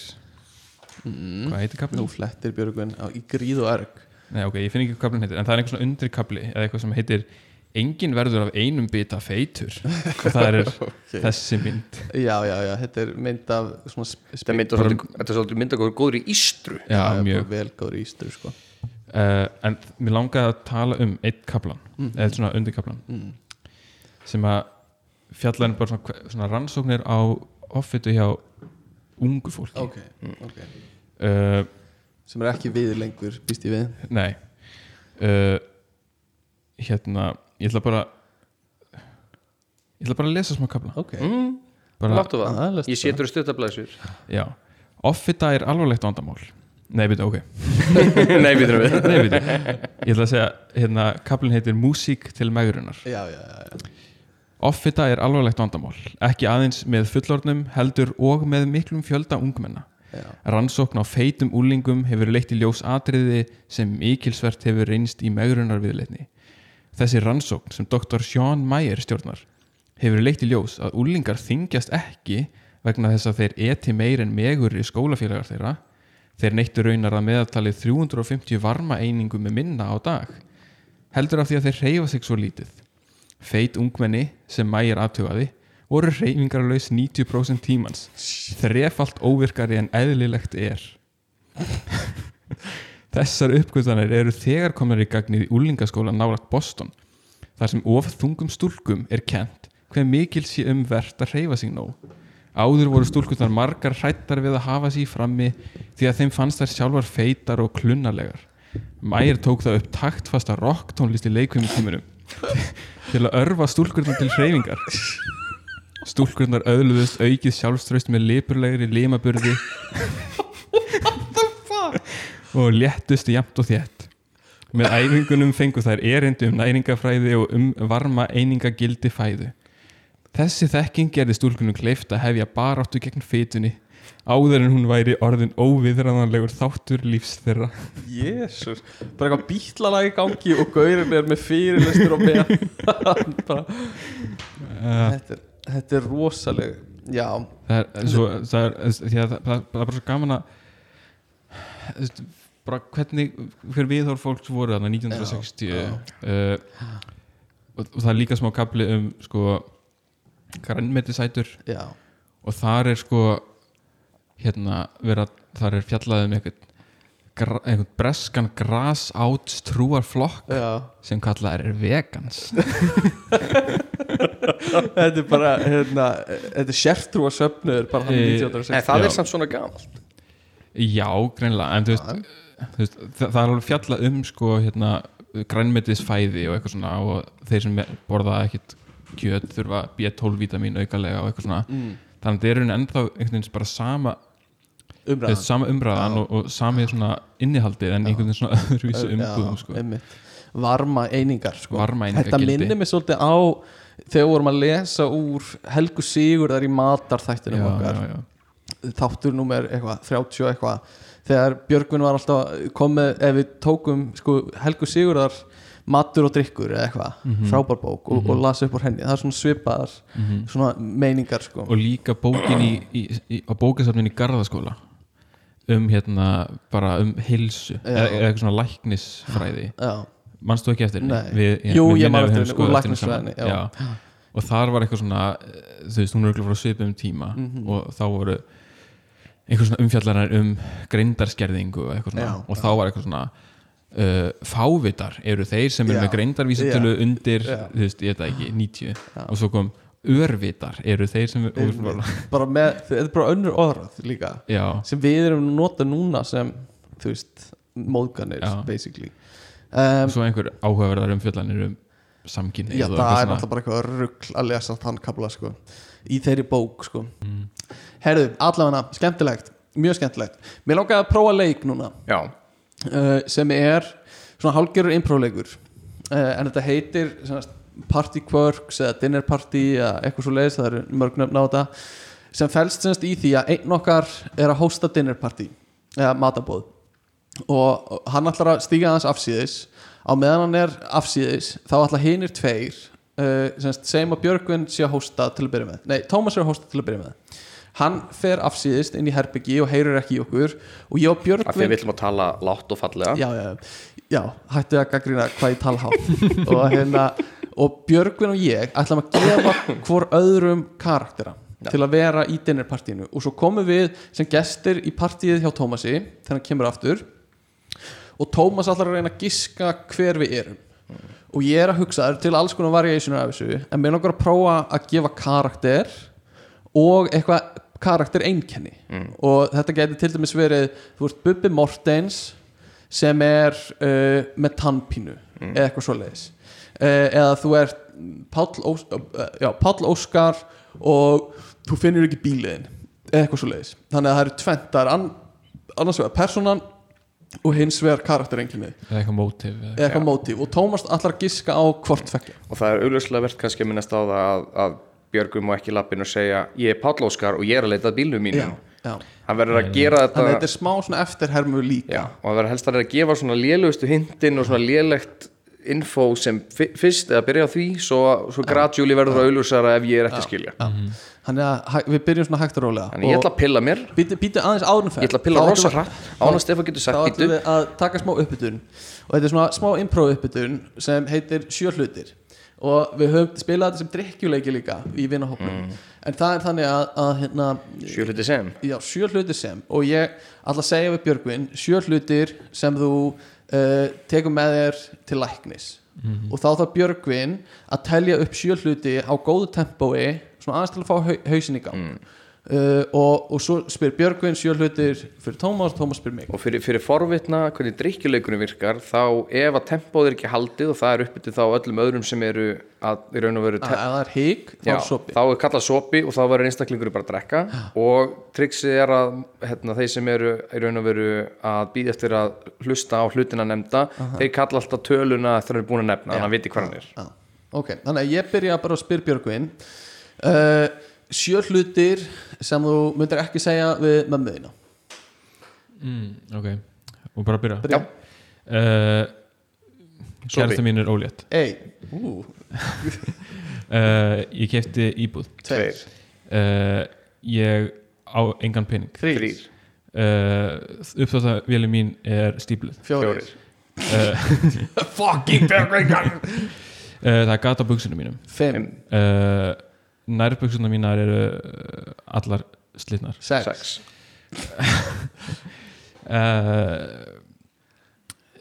mm. hvað heitir kaplinn? Nú flettir Björgvin á, í gríð og erg Nei, ok, ég finn ekki hvað kaplinn heitir en það er einhver svona undri kapli eða eitthvað sem heitir engin verður af einum bita feitur. Og það er þessi mynd. Já, já, já, þetta er mynd af svona Þetta er mynd svolítið- þetta er svolítið mynd að góður í ístru. Já, mjög. vel góður ístur sko. uh, en mér langaði að tala um eitt kaplan, eða svona undir kaplan mm. sem að fjallan bara svona, svona rannsóknir á offitu hjá ungu fólki. Ok, ok. Uh, sem er ekki við lengur, býst ég við. Nei. Uh, hérna ég ætla bara ég ætla bara að lesa smá kapla Ok, mm, bara, Láttu það, ég setur stuttablaðsur já, offita er alvarlegt vandamál. Nei, byrju, ok. Nei, við þurfum við. Nei, byrju, ég ætla að segja hérna, kaplinn heitir Músík til megrunar. Já, já, já, já. Offita er alvarlegt vandamál, ekki aðeins með fullornum heldur og með miklum fjölda ungmenna. já. Rannsókn á feitum úlingum hefur leitt í ljós atriði sem mikilsvert hefur reynst í megrunar viðleitni. Þessi rannsókn sem Dr. Sean Mayer stjórnar hefur leitt í ljós að úlingar þingjast ekki vegna þess að þeir eti meir en megur í skólafélagar þeirra. Þeir neittu raunar að meðaltalið 350 varma einingum með minna á dag. Heldur af því að þeir reyfa sig svo lítið. Feit ungmenni sem mægir aftugaði voru reyfingarlaus 90% tímans þrefalt óvirkari en eðlilegt er Þessar uppgötanir eru þegar komnar í gagnið í úlingaskóla nálagt Boston þar sem of þungum stúlkum er kent hver mikil sé um verðt að reyfa sig nóg Áður voru stúlkunar margar hrættar við að hafa í frammi því að þeim fannst þær sjálfar feitar og klunnalegar. Mægir tók það upp taktfasta rocktónlist í leikvimitímunum til að örfa stúlkurnar til hreyfingar. Stúlkurnar öðluðust aukið sjálfströst með lipurlegri limaburði og léttust jafnt og þétt. Með æfingunum fengu þær erindi um næringafræði og um varma einingagildi fæðu. Þessi þekking gerði stúlkunum kleift að hefja baráttu gegn fytunni áður en hún væri orðin óviðræðanlegur þáttur lífs þeirra. Jésús bara eitthvað bítlalag í gangi og gaurin er með fyrirlistur og með þetta, er, þetta er rosaleg já, það er svo það er, það, það, það er bara svo gaman að bara hvernig hver viðhór fólks voru þarna 1960 Já, uh, og, og það er líka smá kapli um sko grænmetisætur. Já, og þar er sko hérna vera, þar er fjallað um einhvern, gra, einhvern breskan gras áts trúar flokk já. sem kallað er vegans. Þetta er bara hérna, þetta er sértrúa söfnuður bara hann Eh, 1960 En það Já. er samt svona gamalt. Já, greinlega en þú veist, veist það, það er alveg fjallað um sko hérna grænmetisfæði og eitthvað svona og þeir sem borða ekkit kjöt þurfa B12 vítamin aukalega og eitthvað svona mm, þannig að er í rauninni ennþá einhvern veginn bara sama, umræðan veist, sama umræðan og, og sami svona innihaldið en einhvern veginn svona öðruvísu umbúðum sko. varma einingar sko. Varmaeiningar þetta gildi. minnir mig svolítið á þegar vorum að lesa úr Helgu Sigurðar í matarþættinum já, okkar já, já. þáttur númer eitthvað, 30 og eitthvað þegar Björgvin var alltaf komið, ef við tókum sko, Helgu Sigurðar matur og drikkur eða eitthvað, Mhm. frábær bók og, og las upp úr henni, það er svona svipaðar Mhm. svona meiningar sko. Og líka bókin í, í, í, á bókasafnin í Garðaskóla um hérna bara um hilsu eða, eitthvað svona læknisfræði. Mannstu ekki eftir henni? Við, Jú, ég man eftir henni, skoðað úr læknisfræðinni, og þar var eitthvað svona eh, þú veist, hún er eitthvað frá svipum tíma Mhm. og þá voru einhver svona umfjallarar um greindarskerðingu og eitthvað svona. Já, og þá var eitthvað svona uh, fávitar. Eru þeir sem eru með greindarvísitölu undir, þú veist, ég veit það ekki 90 Já. og svo kom örvitar. Eru þeir sem og, Einmitt. bara með, þetta er bara önnur orð líka sem við erum nota núna sem þú veist, móðganir basically. Og um, svo einhver áhugaverðar umfjallanir um samkynni já, það er náttúrulega bara eitthvað rugl að lesa þann kabla sko, í þeirri bók sko. Mm. Herðu, allavega skemmtilegt, mjög skemmtilegt. Mér langaði að prófa leik núna Já, uh, sem er svona hálgerur impróleikur uh, en þetta heitir party quirks eða dinner party eða eitthvað svo leiðis, það eru mörg nöfn á þetta sem felst semst í því að einn okkar er að hósta dinner party eða matabóð og og hann ætlar að stíga aðeins afsíðis. Á meðan hann er afsíðis þá ætla hinir tveir uh, semst segjum að Björgvin sé að hósta til að byrja með. Nei, Tómas er að hósta til að byrja með hann fer afsíðist inn í herbyggi og heyrir ekki í okkur. Og ég og af því að Björgvin við ætlum að tala látt og fallega. Já, já, já, hættu að gaggrina hvað ég tala hátt. Og, hérna, og Björgvin og ég ætlum að gefa hvor öðrum karaktera til að vera í dinnerpartíinu. Og svo komum við sem gestir í partíið hjá Tómasi þegar hann kemur aftur. Og Tómas ætlar að reyna að giska hver við erum. Og ég er að hugsa, eru til alls konar variationer af þessu en mér langar að prófa að gefa karakter og eitthvað karakter einkenni. Og þetta getur til dæmis verið þú ert Bubbi Mortens sem er uh, með tannpínu eða eitthvað svoleiðis. Uh, eða þú ert Páll, Ós uh, Óskar og þú finnur ekki bíliðin eða eitthvað svoleiðis. Þannig að það eru tvent, það er an, annars vegar personan og hins vegar karaktereinkenni eða eitthvað eða eitthvað mótíf og Tómas allar að giska á hvort fekkja og það er augljóslega verðt kannski að minnast á það að, að Björgum má ekki lappin og segja ég er Páll Óskar og ég er að leita að bílnum mínu já, já. hann verður að gera þannig að þetta þetta er smá svona eftirhermu líka. Já, og hann verður helst að reyna að gefa svona lélugustu hindin og svona lélegt info sem fyrst eða byrja á því svo, svo gradually verður það augljósara ef ég er ekki að skilja. Þannig að við byrjum svona hægt og rólega. Þannig ég ætla að pilla mér. Býti, býti aðeins áðurnferð ég ætla að pilla rosa hratt. Án að Stefán getur þá sagt ætlum býtu við að taka smá uppbytun. Og þetta er svona smá improv uppbytun sem heitir sjö hlutir og við höfum spilað þetta sem drikkjuleiki líka í vinahópnum. En það er þannig að, að hérna, sjö hluti sem? Já, sjö hlutir sem. Og ég ætla að segja við Björgvin sjö hlutir sem þú uh, tekur með þér til læknis. Og þá þarf Björgvin að telja upp sjö hluti á góðu tempói svona aðeins til að fá hau, hausin í gang uh, og, og svo spyr Björgvin sjö hlutir fyrir Tómas, Tómas spyr mig. Og fyrir, fyrir forvitna hvernig drikkjuleikunum virkar þá ef að tempóð er ekki haldið og það er uppbyttið þá öllum öðrum sem eru að í raun og veru það er hík, þá er sopi. þá er kallað sopi og þá verður einstaklingur bara að drekka. Og triksið er að hérna, þeir sem eru í raun og veru að býða eftir að hlusta á hlutina nefnda þeir kalla alltaf töluna þegar þeir eru búin að nefna þannig að viti hvað hann er. Já, ok, þannig að ég byrja bara að spyr Björgvin. Uh, sjö hlutir sem þú myndir ekki segja við mömmuðina mm, ok, og bara byrja. Byrja. uh, Sopi. kærasta mín er ólétt Ei, ú, uh, ég kefti íbúð. Tveir, uh, ég á engan pening. Þrýr, uh, uppþáttavéli mín er stípluð fjórir. Uh, Fucking uh, það er gata á buksunum mínum. Fimm, nærbuksunum mínar eru uh, allar slitnar. Sex, sex. Uh,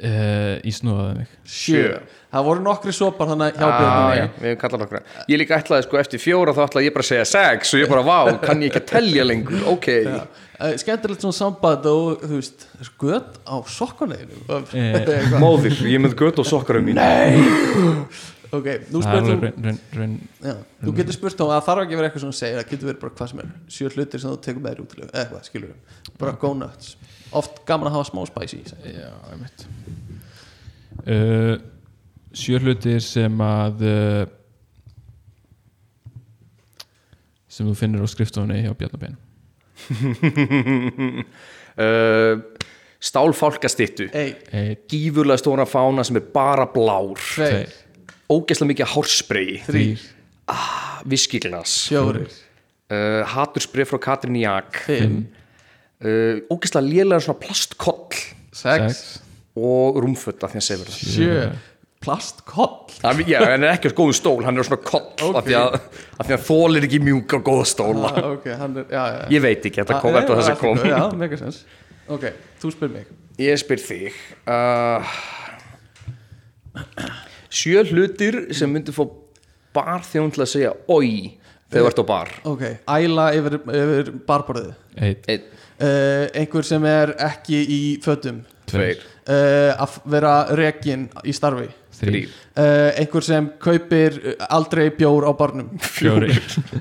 uh, í snúðaði mig. Sjö. Það voru nokkri sopar þannig hjá Ah, kallað nokkra. Ég líka ætlaði sko eftir fjóra þá ætlaði ég bara að segja sex og ég bara vá, kann ég ekki að telja lengur? Ok, uh, Skemmtilegt svona samband og þú veist, göt á sokkuneginu Eh, móðir, ég með gött og sokkarum mín nei, Ok, nú spyrir þú alveg raun, raun, raun, Já, þú getur spurt þá að það þarf ekki að vera eitthvað svona að segja það getur verið bara hvað sem er sjö hlutir sem þú tekur með þér út eða eitthvað, skilur bara go nuts oft gaman að hafa smá spicy í sig. já, einmitt. Uh, sjö hlutir sem að uh, sem þú finnir á skrifstofunni hjá Bjarnabein uh, stálfálkastittu Ei, Einn, gífurlega stóra fána sem er bara blár. Tveir, ógeðslega mikið hársprey þrýr, viskiglas fjórir. Uh, hatursbrif frá Katrin Jak fimm, uh, ógeðslega lélega svona plastkoll sex, og rúmfötta því að segja verið sjö. Plastkoll það já, hann er ekki á góðum stól, hann er á svona koll af því að, af því að þólir ekki mjúka og góða stóla ah, ok, hann er, já, já, já ég veit ekki, þetta kom Ah, eftir það sem allt í kom. Já, megasens Ok, þú spyr mig. Ég spyr þig uh, sjö hlutir sem myndir fá barþjón til að segja oi þegar þú ert á bar. Ok, æla yfir, yfir barborðið. Uh, Einhver sem er ekki í fötum. Tveir, uh, Að vera rekin í starfi. Uh, Einhver sem kaupir aldrei bjór á barnum.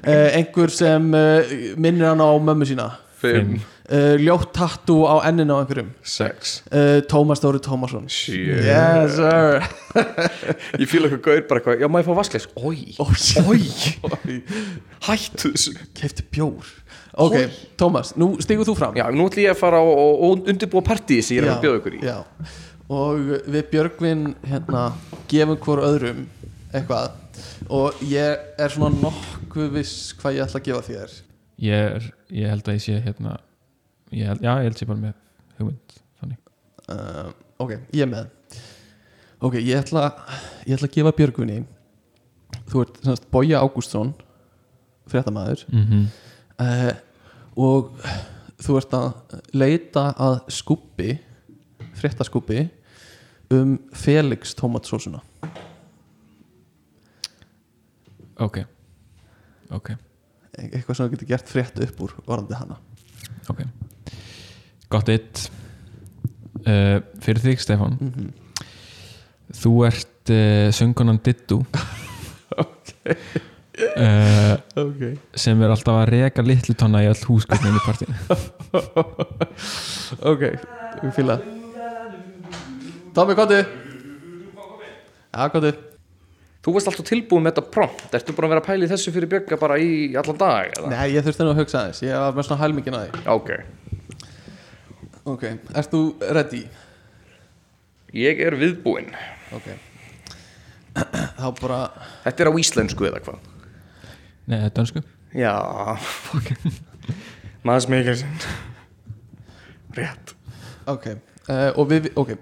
Uh, Einhver sem uh, minnir hann á mömmu sína. Fimm, uh, Ljótt tattoo á enninu á einhverjum. Sex. Uh, Tómas Dóri Tómasson. Sjö Yes sir. Ég fíla eitthvað gaur bara eitthvað, já maður fá vaskleis oi, oi, hættu þessu. Kefti bjór. Ok, Tómas, nú stígur þú fram. Já, nú ætlum ég að fara og, og, og undirbúa partíi sem ég er að bjóða ykkur í. Já. Og við Björgvin hérna gefum hvort öðrum eitthvað. Og ég er svona nokkuð viss hvað ég ætla að gefa þér. Ég er ég held að ég sé hérna ég held, já, ég held sé bara með hugmynd uh, ok, ég er með. Ok, ég ætla ég ætla að gefa Björgvinni þú ert semst Bója Ágústsson fréttamaður. Mm -hmm. uh, og þú ert að leita að skúbbi fréttaskúbbi um Felix tomatsósuna ok. Ok, eitthvað sem þú getur gert frétt upp úr varandi hana. Ok gott eitt. Uh, fyrir þig Stefán. Mm -hmm. þú ert uh, söngunan Dittu ok, uh, ok. sem er alltaf að reka litlu tonna í all húsgötnum í partíinu. Ok, við fýla Tómi, kóti Já, kóti Þú varst alltaf tilbúin með þetta prompt. Ertu búin að vera að pæla í þessu fyrir Björga bara í allan dag? Eða? Nei, ég þurfti nú að hugsa aðeins. Ég var með svona hælmingin að því. Ok, Ok, ert þú ready? ég er viðbúinn. Ok. Þá bara Þetta er á íslensku eða hvað? nei, þetta er dansku Já, Maður Mikkelsen Rétt. Ok uh, Og við, ok.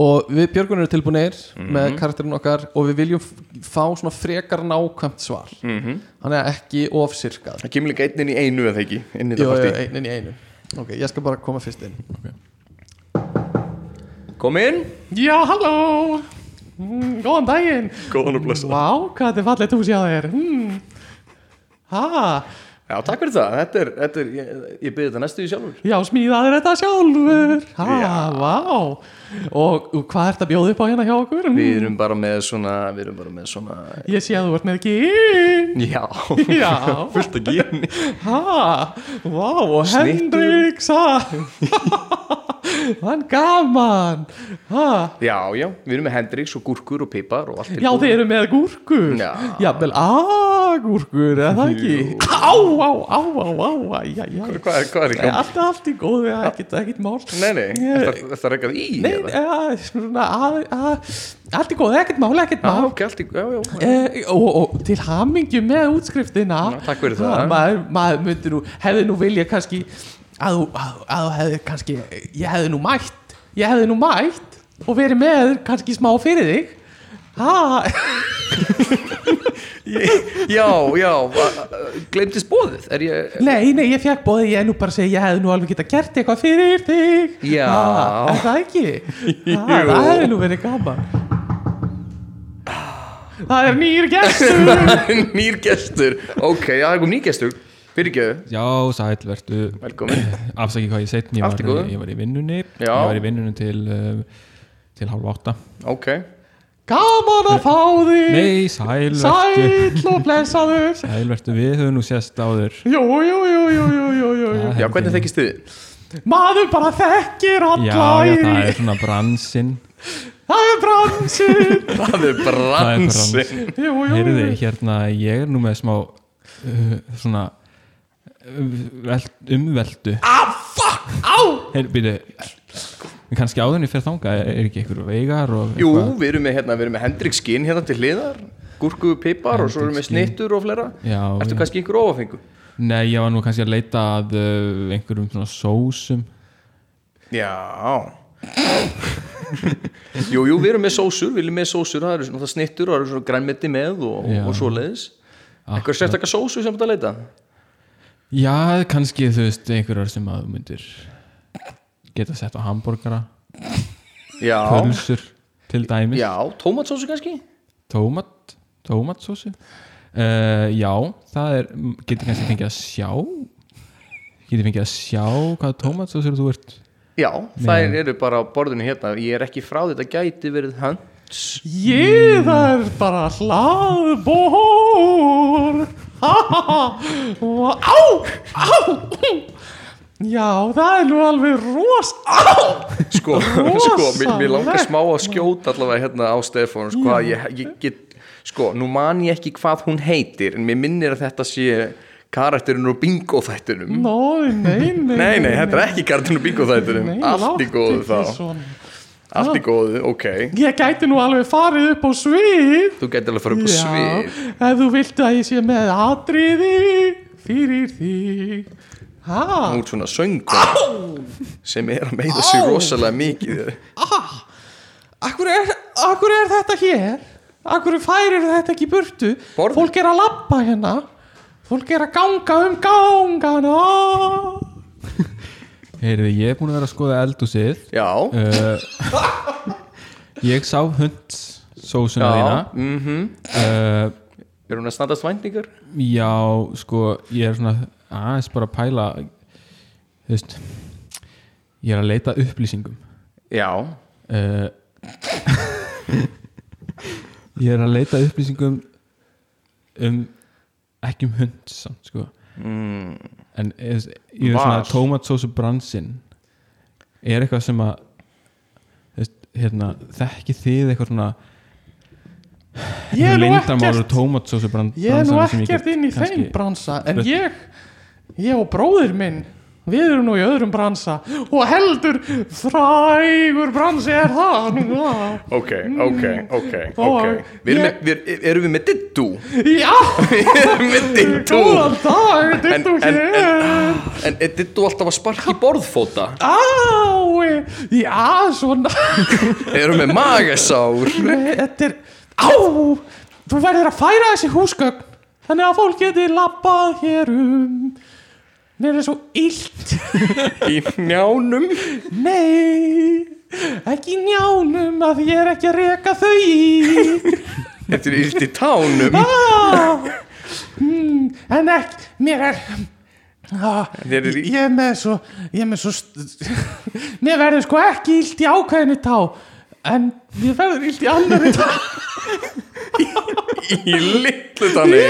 Og við Björgun erum tilbúinir með karakterinn okkar og við viljum fá svona frekar nákvæmt svar. Mm -hmm. Þannig að ekki ofsirkað Það kemur líka einn inn í einu eða ekki? Jú, einin í einu Ok, ég skal bara koma fyrst inn. Kom inn. Já, halló. Mm, Góðan daginn. Góðan og blessa Vá, hvað þetta er fallegt hús hjá þér. Mm. Já, takk fyrir það. Þetta er, þetta er ég, ég byrði þetta næstu í sjálfur. Já, smíðaður þetta sjálfur. Ha, Já. vá. Og, og hvað ert að bjóða upp á hérna hjá okkur? Við erum bara með svona Við erum bara með svona Ég sé að þú ert með gín Já. Já, Fullt að gíni ha, vá, og Snittur. Hendrix ha Hann gaman. Ha, Já, já, við erum með hendriks og gúrkur og pipar og allt Já, þeir eru með gúrkur. Já. Jafnvel agúrkur, eða það ekki? Á, á, á, á, Já, já Hvað er? Allt, allt í góðu, ekkert, mál. Nei, nei, þetta er ekkert í Nei, svona, allt í góðu, ekkert mál, ekkert Já, mál. allt já, já. Og, og til hamingju með útskriftina. Já, takk fyrir það. maður, maður myndi nú, hefði nú vilja kannski að þú, að, að þú hefði kannski ég hefði nú mætt ég hefði nú mætt og verið með kannski smá fyrir þig. Ha, Já, já, glemtist bóðið Er ég, nei, nei, ég fekk bóði ég er nú bara að segja, ég hefði nú alveg geta gert eitthvað fyrir þig. Já. ha, er það ekki? Ha, það hefði nú verið gaman. Það er nýr gestur. Nýr gestur. Ok, það er nýr gestur Fyrirgjöðu, já, sæl, vertu. Velkomin. Afsaki hvað ég setn, ég, ég var í vinnunni. Já. ég var í vinnunni til uh, til hálf átta. Ok, gaman að fá þig. Nei, sæl, vertu. Sæll og blessaður. Sæl, vertu, við höfum nú sést áður. Jú, jú, jú, jú, jú, jú, jú. Já, held hvernig þekkist þið? Maður bara þekkir alla já, já, það er svona bransinn. Það er bransin Það er bransi bransi. Jú, jú, heyrði, jú. hérna, ég er nú með smá uh, svona umveldu Ah, fuck, á! Heyrði, býtu kannski áðurinn fyrir þanga, er ekki einhver veigar og Jú, við erum með, hérna, við erum með Hendrik skinn hérna til hliðar Gúrku, pipar og svo erum við snittur og fleira. Já, Ertu kannski einhver ofafengu? Nei, ég var nú kannski að leita að uh, einhverjum svona sósum. Já. Jú, jú, við erum með sósur Við erum með sósur, það eru svona snittur og það eru svona grænmeti með og, Já. og svo leiðis Eitthvað sérstakka sósu sem þetta leita Já, kannski þú veist einhverjar sem að myndir geta sett á hambúrgara Já, pölsur til dæmis. Já, tómatsósu kannski? Tómat, tómatsósu. Uh, Já, það er getur kannski fengið að sjá. Getur fengið að sjá hvaða tómatsósur þú ert Já, þær eru bara á borðinu hérna. Ég er ekki frá þetta gæti verið hans Ég það er bara hlaðbór á, á Já, það er nú alveg ros Sko, sko mér, mér langar smá að skjóta allavega hérna á Stefán sko, ég, ég get, sko, nú man ég ekki hvað hún heitir en mér minnir að þetta sé karakterinn úr bingo þættunum Nó, nei, nei Nei, nei, þetta er ekki karakterinn úr bingo þættunum Nei, Allt í góðu þá. Allt í góðu, ok. Ég gæti nú alveg farið upp á svið. Þú getur alveg fara upp á svið. ef þú viltu að ég sé með atriði fyrir þig. Ha, hún er svona söngkona sem er að meða sig rosalega mikið. Akkur er, akkur er þetta hér? Akkur færir þetta ekki burtu? Borð- fólk er að labba hérna. Fólk er að ganga um gangana Heyrðu, ég er búin að vera að skoða eldúsið já, uh, Ég sá hund sósuna þína. mm uh, er hún að standast væntingar? Já, sko, ég er svona aðeins bara að pæla þú veist ég er að leita upplýsingum. Já, uh, ég er að leita upplýsingum um ekki um hund samt, sko. Mm, en ég er svona Var. tómatsósu bransinn er eitthvað sem að hérna, þekki þið eitthvað svona er ekkert tómatsósu bransan ég er nú ekkert inn í þeim bransa en ég ég og bróðir minn við erum nú í öðrum bransa og heldur frægur bransi er það ok, ok, ok, Og ok við erum, ég- með, við, erum við með dittu? já, við erum með dittu. En, en, en, en er dittu alltaf að sparka í borðfóta? á, já, svona. Erum við magasár? þetta er, á þú verður að færa þessi húsgögn þannig að fólk geti labbað hér um mér er svo illt. Í njánum? Nei, ekki í njánum að ég er ekki að reka þau í. Þetta er illt í tánum. Ah, mm, En ekki, mér er ah, í- Ég er með svo Ég er með svo Mér verður sko ekki illt í ákveðinu tá En mér verður illt í annari tá í litlu tanni.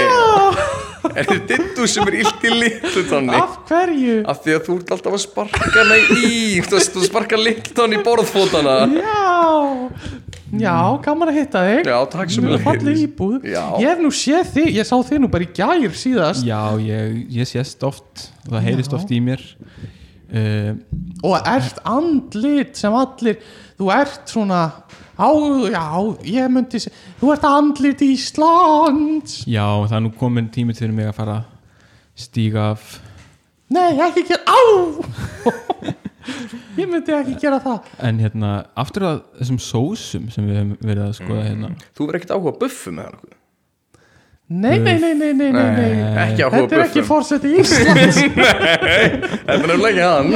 Er þetta dittu sem er illt í litlu tanni? af hverju? Af því að þú ert alltaf að sparka hana í þú sparka litlu tanni í borðfótana. Já. Já, gaman að hitta þig. Já, takk sem íbúð. Já. Ég hef nú séð þig, ég sá þig nú bara í gær síðast. Já, ég, ég sést oft það heyrist Já. oft í mér. Uh, og ert andlit sem allir þú ert svona á, já, ég myndi þú ert andlit Íslands. Já, það er nú komin tími til mig að fara stíga af. Nei, ekki gera, á! Ég myndi ekki gera það. En hérna, aftur að þessum sósum sem við höfum verið að skoða hérna. Þú verður ekkert áhuga að buffu með hann nei, nei, nei, nei, nei, nei, nei. þetta er að ekki buffum fórseti Íslands þetta er nefnilega ekki hann.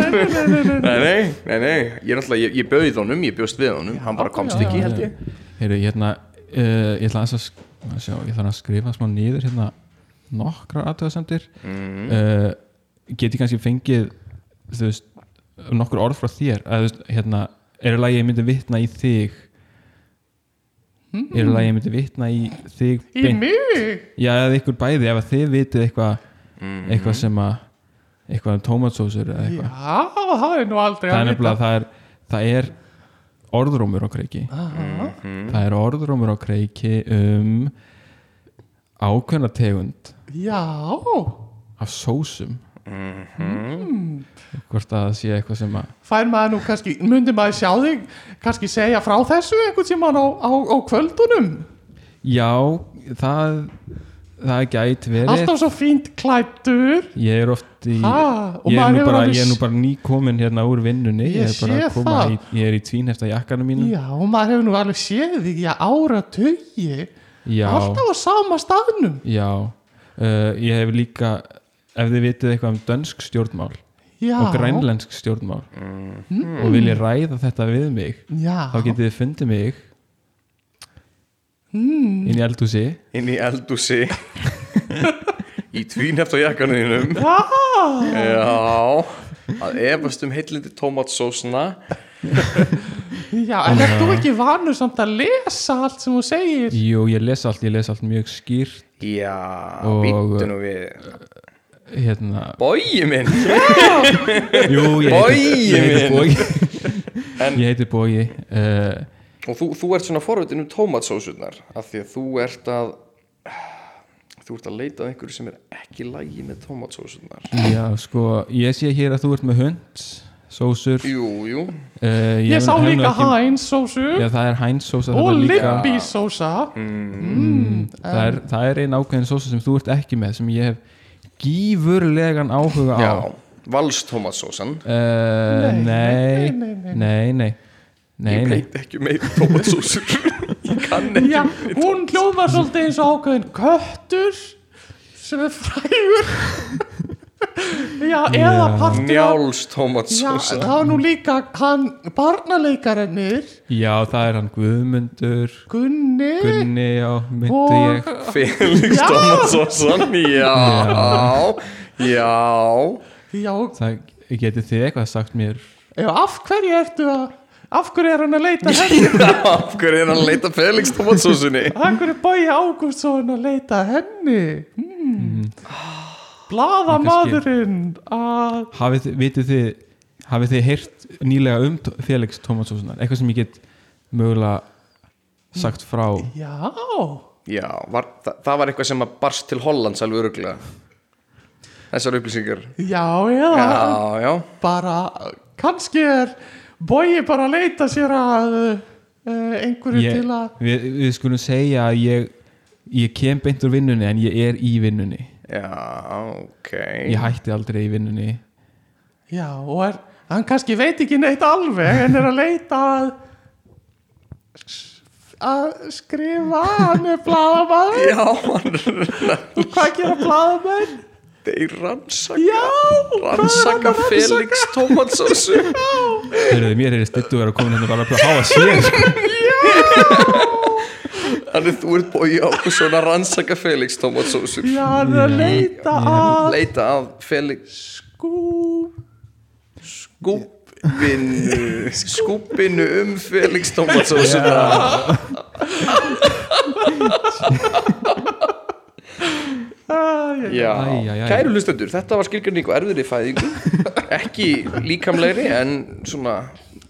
Nei, nei, nei, nei ég er náttúrulega, ég, ég bauð honum, ég bjóst við honum. Hann bara komst ekki, já, held ég. Heyrðu, hérna uh, ég ætla að, að sjá, ég ætla að skrifa smá niður hérna nokkrar aðtöðasemdir mm. uh, get ég kannski fengið þú veist, nokkur orð frá þér? Að þú veist, hérna, er það lagi ég myndi vitna í þig er það lagi ég myndi vitna í þig í beint? mig? Já, eða ykkur bæði, ef að þið vitið eitthvað eitthvað sem að eitthvað um tómatsósur eða já, eitthvað það er nú aldrei það er að nefnilega, það er, það er orðrómur á kreiki. Aha. það er orðrómur á kreiki um ákveðna tegund já, af sósum hvort að það sé eitthvað sem að fær maður nú kannski myndi maður sjá þig kannski segja frá þessu einhvern tímann á, á, á kvöldunum? Já, það það gæti verið. Alltaf svo fínt klættur ég er oft í ha, ég er, maður hefur bara, ég er nú bara nýkomin hérna úr vinnunni. Ég ég er bara í, ég er í tvínefta jakkanum mínu já, og maður hefur nú alveg séð þig í ára tugi já, alltaf á sama staðnum. Já. Uh, ég hef líka ef þið vitið eitthvað um dönsk stjórnmál já, og grænlensk stjórnmál Mm. og viljið ræða þetta við mig já, þá getið þið fundið mig mm, inn í eldhúsi. Inn í eldúsi í tvíneft á jakkanum þínum. Já. Já. Að efast um heillindi tómatsósna já, en ert þú ekki vanur samt að lesa allt sem þú segir? Jú, ég les allt, ég les allt mjög skýrt. Já, Og- býttu nú við hérna, bói minn. Jú, ég Bogi heiti, ég heiti minn. Bogi. En- ég heiti Bogi uh, og þú, þú ert svona forvitin um tómatsósunar af því að þú ert að þú ert að leita að einhverju sem er ekki lægi með tómatsósunar já, sko, ég sé hér að þú ert með hund sósur uh, jú, jú, ég sá líka Heinz sósu já, það er Heinz sósa og þarna líka, Libby sósa það, er, það er ein ákveðin sósa sem þú ert ekki með sem ég hef gífurlegan áhuga á Vals tomatsósan uh, nei, nei, nei, nei, nei, Ég veit ekki meir tomatsósur Ég kann ekki Já, hún hljóðvar svolítið eins og ákveðin köttur sem er frægur Já, eða partur Njáls Já, tomatsósa það var nú líka hann barnaleikarennir Já, það er hann Guðmundur. Gunni. Gunni, já, myndi og ég. Felix Já. tomatsósan Já. Já. Já, Það getið þið eitthvað sagt mér? Já, af hverju ertu að af hverju er hann að leita henni Af hverju er hann að leita Felix tomatsósunni af hverju er Bói Ágústsson að leita henni hmm. Blaðamaðurinn að Hafið, þið- vitið þið hafið þið heyrt nýlega um Felix Tómasósunar eitthvað sem ég get mögulega sagt frá. Já, Já, var, það, það var eitthvað sem að barst til Hollands alveg öruglega Þessar upplýsingar. Já, eða Já, já. Bara, kannski er Bói bara að leita sér að uh, einhverju ég, til að við, við skulum segja að ég ég kem beint úr vinnunni en ég er í vinnunni Já, ok. Ég hætti aldrei í vinnunni. Já, og er, hann kannski veit ekki neitt alveg en er að leita að að skrifa hann er blaðamaður. Já, hann og hvað gera blaðamenn? Þeir rannsaka Já, er Rannsaka hann að Felix tomatsósu Þegar mér er stittu að koma hérna bara að hafa sér sko. Þannig þú ert bói á svona rannsaka Felix tomatsósu Já, hann er að leita að Leita af Felix skú skúpinu skúpinu um Felix tomatsósuna Æ, Já, kæru hlustendur, þetta var skilgjörning og erfiðri fæðingu. Ekki líkamlegri en svona,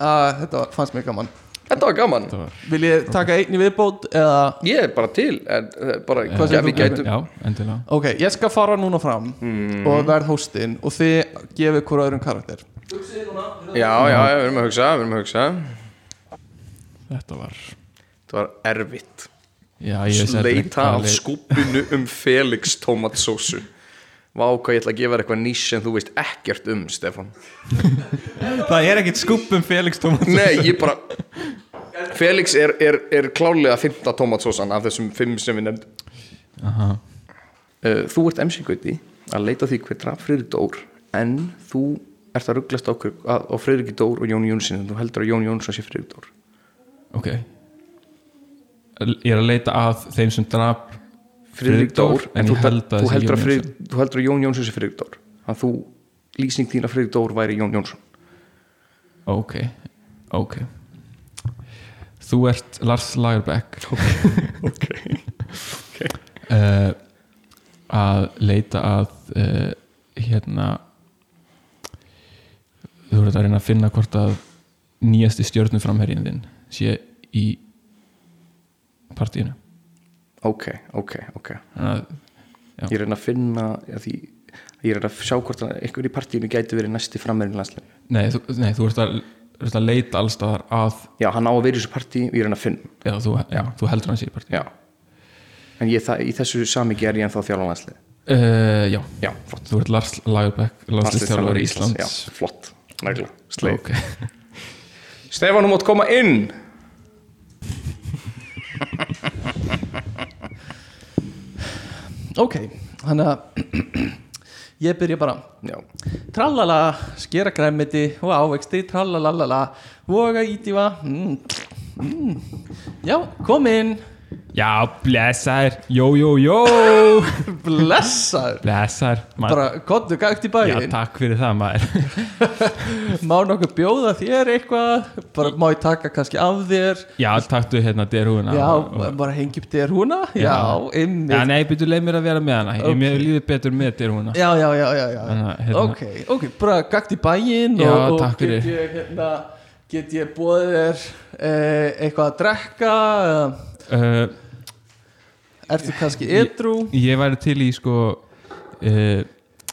að, Þetta var- fannst mér gaman þetta var gaman. Vil ég taka einn í viðbót eða? Ég er bara til en uh, bara, Hvað ja, segir við þú, gætum. Já, endilega. Ok, ég skal fara núna fram og verð hóstinn og þið gefið hvort öðrum karakter. Já, já, já, við erum að hugsa, við erum að hugsa. Þetta var þetta var erfitt. Já, ég veist ekki leita hvað af skúpinu um Felix tomatsósu Vá, hvað ég ætla að gefa þér eitthvað nýs sem þú veist ekkert um, Stefan það er ekkert skuppum Felix Tómas Nei, ég bara Felix er, er, er klálega fymta tomatsósan af þessum fimm sem við nefndum. Aha. uh, Þú ert MC Gauti að leita því hver draf Friðrik Dór en þú ert að rugglast á, á, Friðriki Dór og Jón Jónsson en þú heldur að Jón Jónsson sé Friðrik Dór. Ok. Ég er að leita að þeim sem draf Friðrik Dór en þú, heldur að Jón Jónsson sé Friðrik Dór? Þannig að þú lýsing þín að Friðrik Dór væri Jón Jónsson? Ok, ok. Þú ert Lars Lagerbäck. Ok uh, að leita að uh, hérna þú ert að reyna að finna hvort að nýjasti stjörnuframherjinn þinn sé í partíinu Ok, ok, ok. Að. Ég er að að finna já, því, Ég er að að sjá hvort að einhver í partíinu gæti verið næsti frammerin landslega nei, nei, þú ert að, ert að leita allstaðar að Já, hann á að vera í þessu partí og ég er að að finna já, þú, já, þú heldur hann sé í partíinu. Já. En ég, það, í þessu samiki er ég ennþá þjálfan landslega uh, já, Já, flott. Þú ert Lars Lagerbäck landslistjálfur Íslands. Já, flott. Nægla, sleið ok, Stefán, þú mátt koma inn Ok, þannig að ég byrja bara Já, Trallala, skera græmiti og ávexti Trallalalala, voga ítífa mm. Mm. Já, kom inn já, blessaður. Jó, jó, jó. Blessaður. Blessaður Bara, kontu gægt í já, bæinn takk fyrir það maður. Má nokkuð bjóða þér eitthvað? Bara má ég taka kannski af þér? Já, taktu hérna derhúina Já, og, bara hengi upp þér húna Já, ymmið já, nei, byrju, leið mér að vera með hana. Ok. okay. mér líður betur með derhúina Já, já, já, já, já. Þannig hérna- Ok, ok, bara gagt í bæinn Já, og, takk fyrir. get ég, hérna, get ég bóðið þér eh, eitthvað að drekka eða uh, ertu kannski edru ég væri til í sko uh,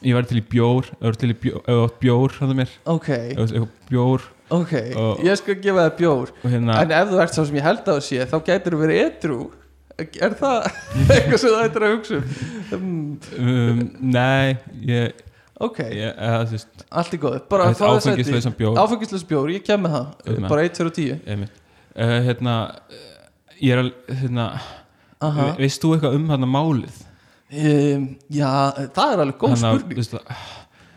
ég væri til í bjór þú ert til í bjór, þú bjór hafðu mér. Ok, þú bjór ok, Og- ég skal gefa þér bjór. Hérna En ef þú ert sá sem ég held að þú sé þá gætur þú verið edru Er það eitthvað sem það ættir að hugsa um? um nei, ég ok, ég, eða, þú allt í góð bara áfengislausan bjór. bjór, ég kem með það. Bara 1, 2 og 10 einmitt. Uh, hérna, ég er að hérna, veist þú eitthvað um hérna málið? Um, já, það er alveg góð Hérna, spurning. veistu,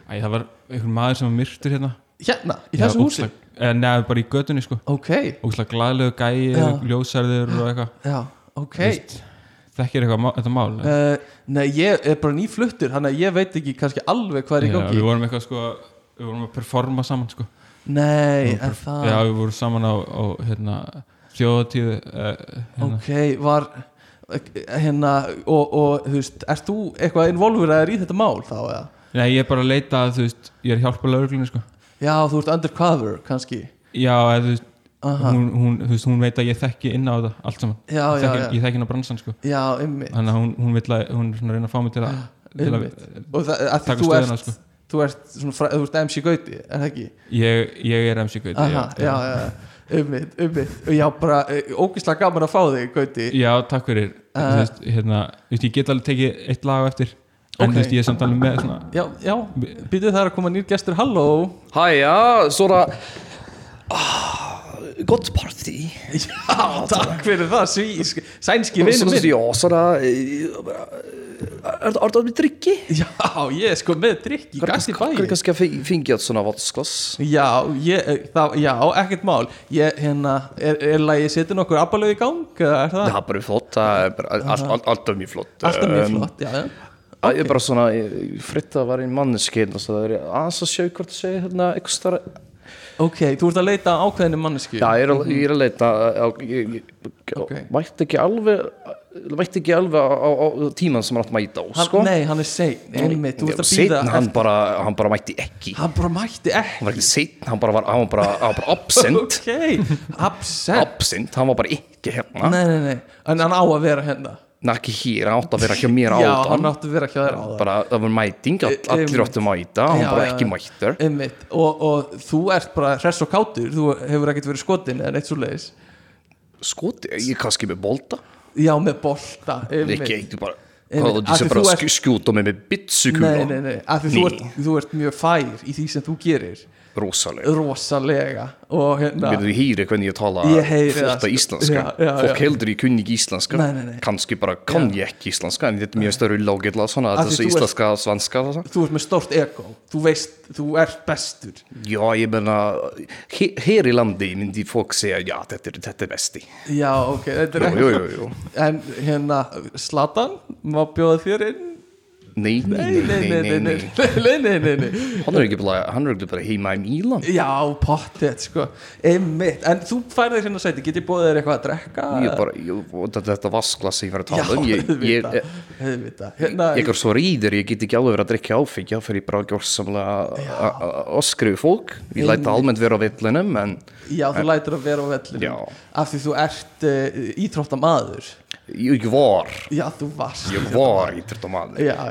æ, það var einhver maður sem var myrtur hérna. Hérna, í þessu húsi? neða bara í götunni sko. Ok, ógslag glaðlegu gæi, Já. ljósærður og eitthvað. Já, ok. Veist, þekkir eitthvað þetta mál uh, nei, ég er bara nýfluttur þannig að ég veit ekki kannski alveg hvað er í gangi. við vorum eitthvað sko við vorum að performa saman sko. Nei, vorum er það? Já, við vorum saman á, á hérna, þjóðatíð uh, hérna. ok, var hérna, og, og þú veist ert þú eitthvað involveraður í þetta mál þá eða? Nei, ég er bara að leita að þú veist ég er að hjálpa lauruglunni sko. Já, þú ert undercover kannski. Já, eða, þú, veist, hún, hún, þú veist, hún veit að ég þekki inn á þetta allt saman. Já, já, þekki, já, ég þekki inn á bransan sko. Já, ymmi þannig að hún, hún vil að hún er svona að reyna að fá mig til að, til að og það, að því taka þú stöðuna ert sko. þú ert, svona, þú ert MC Gauti, er það ekki? ég, ég er MC Gauti Aha, já, já, ummið, ummið og já, bara eh, ógeðslega gaman að fá þig, Gauti. Já, takk fyrir. Uh, þú veist, hérna, ég get alveg tekið eitt lag á eftir. En Ok. þú veist, ég er samt alveg með svona já, já, býtu það er að koma nýr gestur, halló. Hæja, svona ah, Gott party já, takk fyrir það, sænski vinnu Svona, minn. já, svona er það með drikki? já, ég er sko með drikk í gæsti Hvað er bæi kannski að fe- fengja svona vatnsglas? já, ég, eh, það, já, ekkert mál ég, hérna, er, er lagi setja nokkur abbalög í gang, eða er það? Það er bara flott, það er bara allt, allt, alltaf mjög flott alltaf mjög Um, flott, já, já Það er bara svona, fritt að vera í manneskinn og það er aðeins að sjá hvort það segja hérna eitthvað starra ok, þú ert að leita ákveðinu mannesku Já, ég er, að- ég er að leita á, ég, ég, Ok. Vætti ekki alveg Vætti ekki alveg á, á, á tíman sem hann átt að mæta á sko. nei, hann er sein, einmitt, þú ert að býða hann bara, hann bara mætti ekki. Hann bara mætti ekki Hann var ekki seitt, hann bara var, hann bara, hann var bara absent. Ok, absent. Absent, hann var bara ekki hérna. Nei, nei, nei, en hann á að vera hérna. Ekki hér, hann átti að vera hjá mér já, áðan. hann átti að vera hjá þér á það bara, það var mæting, E- allir áttu að mæta hann Já, bara já, ekki mættur. Og, og þú ert bara hress og kátur, þú hefur ekkert verið skotin eða neitt svo leiðis skoti, ég er kannski með bolta já, með bolta, ekki, ekki bara Einmitt, hvað, af þú sé því bara þú að ert- sk- skjúta mig með bitsukúla þú ert mjög fær í því sem þú gerir rosalega rosalega og hérna þú hýri hvernig ég tala sko. íslenska Já, já, Fólk já. heldur ég kunni ekki íslenska Nei, nei, nei. Kannski bara kann ég ekki íslenska En þetta er mjög störri lágilla svona því Þessu íslenska, svanska og það. þú ert með stórt ego, þú veist, þú ert bestur Já, ég meina he- Hér í landi myndi fólk segja Já, þetta er, þetta er besti já, ok, þetta er Jú, jú, jú, jú. en hérna, Slatan má bjóða þér inn Nei, nei, nei, nei. Hann er ekki bara, heima í Mílan Já, pottet, sko. Einmitt, en þú færði þér hérna sæti. Get ég bóðið þér eitthvað að drekka? Ég bara, ég, þetta, vasklas ég var að tala um Ég, ég, Hérna, ég er svo rýður, ég get ekki alveg verið að drikja áfengja fyrir bara að gjörsamlega að skrifa fólk. Ég læta almennt vera á villinum en já, þú lætur að vera á vellinu Já. Af því þú ert uh, íþróttamaður ég var Já, þú varst. Ég var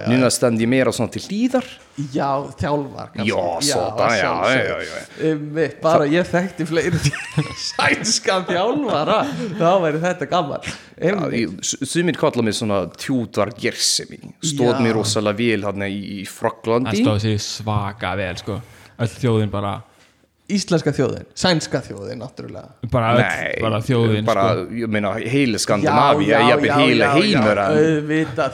já, núna stend ég meira svona til hlýðar. Já, þjálfar kannski. Já, svona, já, já, já, Einmitt, bara ég þekkti fleiri sænska þjálfara þá væri þetta gaman. Einmitt. sumir kalla mig svona tjúdvar gersemi. Stóð Já. mér rosalega vel hann í, í hann Fraklandi stóð sér svaka vel sko. Öll þjóðin bara Íslenska þjóðin, sænska þjóðin náttúrulega. Bara, Nei, bara þjóðin bara, sko. ég meina, heile Skandinavíu ég er heile heimur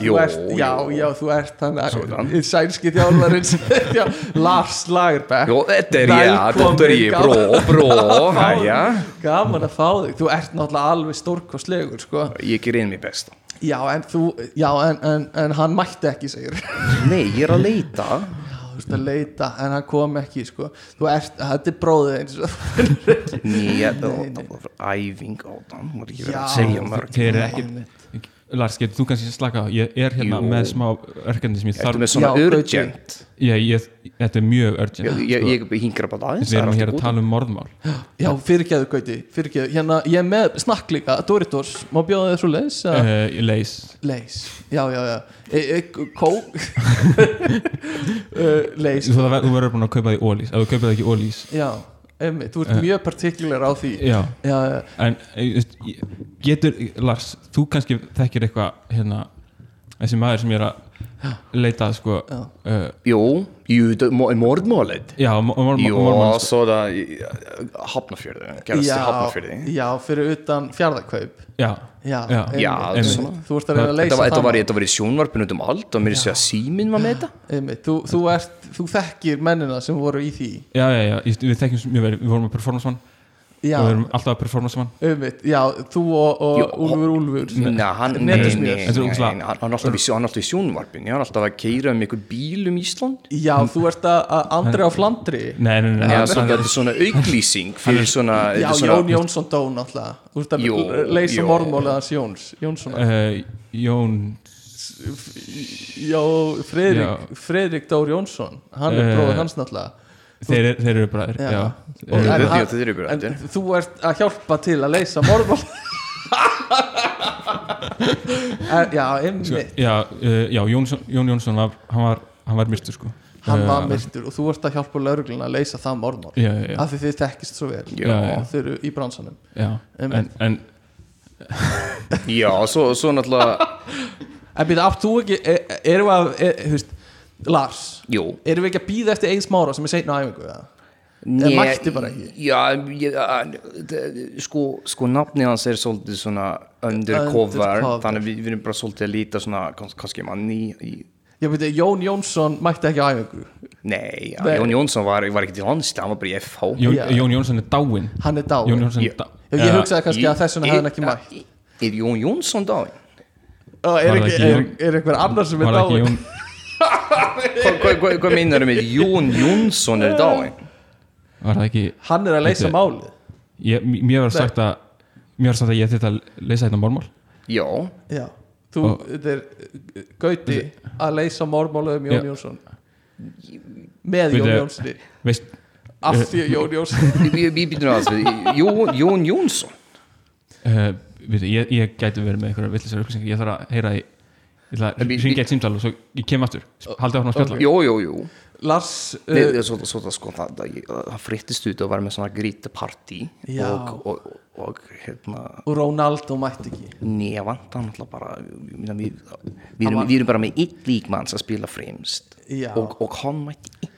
þú ert, já, jú. já, þú ert þannig sænski þjálfarinn já, Lars Lagerbäck. Jó, þetta er ég, þetta er ég, bró, bró, gaman að fá þig, þú ert náttúrulega alveg stórkostlegur, sko. Ég ger einn mér besta. Já, en þú, já, en, en, en hann mætti ekki, segir Nei, ég er að leita veist að leita, en hann kom ekki, sko. Þú ert, þetta er bróðið eins og ég- það var æfing á það Má ekki vera að segja mörg þeir eru ekki Lars, getur þú kannski slaka á? Ég er hérna Jú. með smá örgandi sem ég Þetta þarf með svona Já, urgent? Þetta er mjög urgent Ég, ég, ég hingra bara aðeins við erum er hér að tala um morðmál. Já, fyrirgeðu, Gauti, fyrirgeðu hérna, ég er með snakk líka, Doritos má bjóða þér svo leis, uh, uh, leis. Leis. Já, já, já, e, e, kó uh, leis. Þú, verður búin að kaupa því ólís ef þú kaupir það ekki ólís já, emmi, þú ert mjög partikular á því. Já, já, en eh, getur, Lars þú kannski þekkir eitthvað hérna, þessi maður sem ég er að leitað sko Já. uh, Jo, ju, det- mo- mordmålet já, mor- mor- Jo, mormon sko. så það Hafnarfjörði, gerast í Hafnarfjörði já, fyrir utan fjárðakaup já, já, Já. einmitt. svona. þú ert að reyna að Þetta leysa var, þetta það var, þetta var í sjónvarpinu um allt og mér sé að síminn var með þetta. Þú, þú, ert, þú þekkir mennina sem voru í því. Já, já, já, við þekkjum mjög vel. Við vorum með performance mann já, og við erum alltaf að performance mann. Einmitt, já, þú og, og Jú, Úlfur Úlfur. Nei, hann, er er alltaf í- er alltaf sjónvarpinu hann er alltaf að keira um einhver bíl um Ísland. Já, þú ert að, að andri á Flandri. Nei, nei, nei, þetta er svona auglýsing fyrir svona, já, þetta svona Jón Jónsson dó náttúrulega. Þú ert að leysa hans Jóns Jónssonar. Uh, Jón já, Friðrik, Já. Friðrik Dór Jónsson. Hann er Eh, bróður hans náttúrulega þeir, eru- þeir eru bræðir Já. já, Og- Eh, en Þetta hann- þetta er ykkur en þú ert að hjálpa til að leysa morðmál En- já, sko, einmitt já, uh, já Jónsson, Jón Jónsson var, hann var, hann var myrtur sko hann var myrtur og þú ert að hjálpa laurugluna að leysa það morðmál já, já, já, af því þið þekkist svo vel Já. Já, og þau eru í bransanum já. Einmitt. En, en Já, svo, svo náttúrulega en býta, átt þú ekki er, erum við að, er, þú veist Lars, Jú erum við ekki að býða eftir einn smára sem er seinna á æfingu eða? Né- mætti bara ekki? Já, ég, að- það- sko, sko nafni hans er svolítið svona undercover, Undercover. þannig að við, við erum bara svolítið að líta svona, kanns, kannski manni í, ég veit, Jón Jónsson mætti ekki æfingu Nei, já, Nei. Jón Jónsson var, var ekki til hans, hann var bara í FH Jón, Já. Jón Jónsson er dáinn hann er dáin Jón Jónsson Ég- er dáinn ég, ég hugsaði kannski að þess vegna hefði hann ekki mætt Er Jón Jónsson dáin? Ó, er, Var það ekki, ekki er, Jón- er einhver annar sem er var ekki dáin Jón Hvað hva, hva, meinar þú með Jón Jónsson er dáin? var það ekki hann er að leysa Þetta- málið. Ég, mér var sagt að mér var sagt að ég að leysa þetta mormál Já, já, þú, Og- þetta er uh, Gauti að leysa morðmálið um Jón Já. Jónsson. Með Veitu- Jón Jónssoni veist, af því að Jón Jónsson við við býtum að Jón, Jón Jónsson. Uh, við, ég, ég gæti verið með einhverja villisar upplýsingar ég þarf að heyra í ég ætla að ringa eitt símtal og svo ég kem aftur. Haldið áfram að spjalla. Jú, jú, jú. Lars uh, það sko, frittist út að vera með svona grítapartí Já. og, og, og hérna og Ronaldo mætti ekki. Nei, vant hann alltaf bara við, við, við, við, erum, bara með eitt líkmanns að spila fremst. Og, og hann mætti ekki.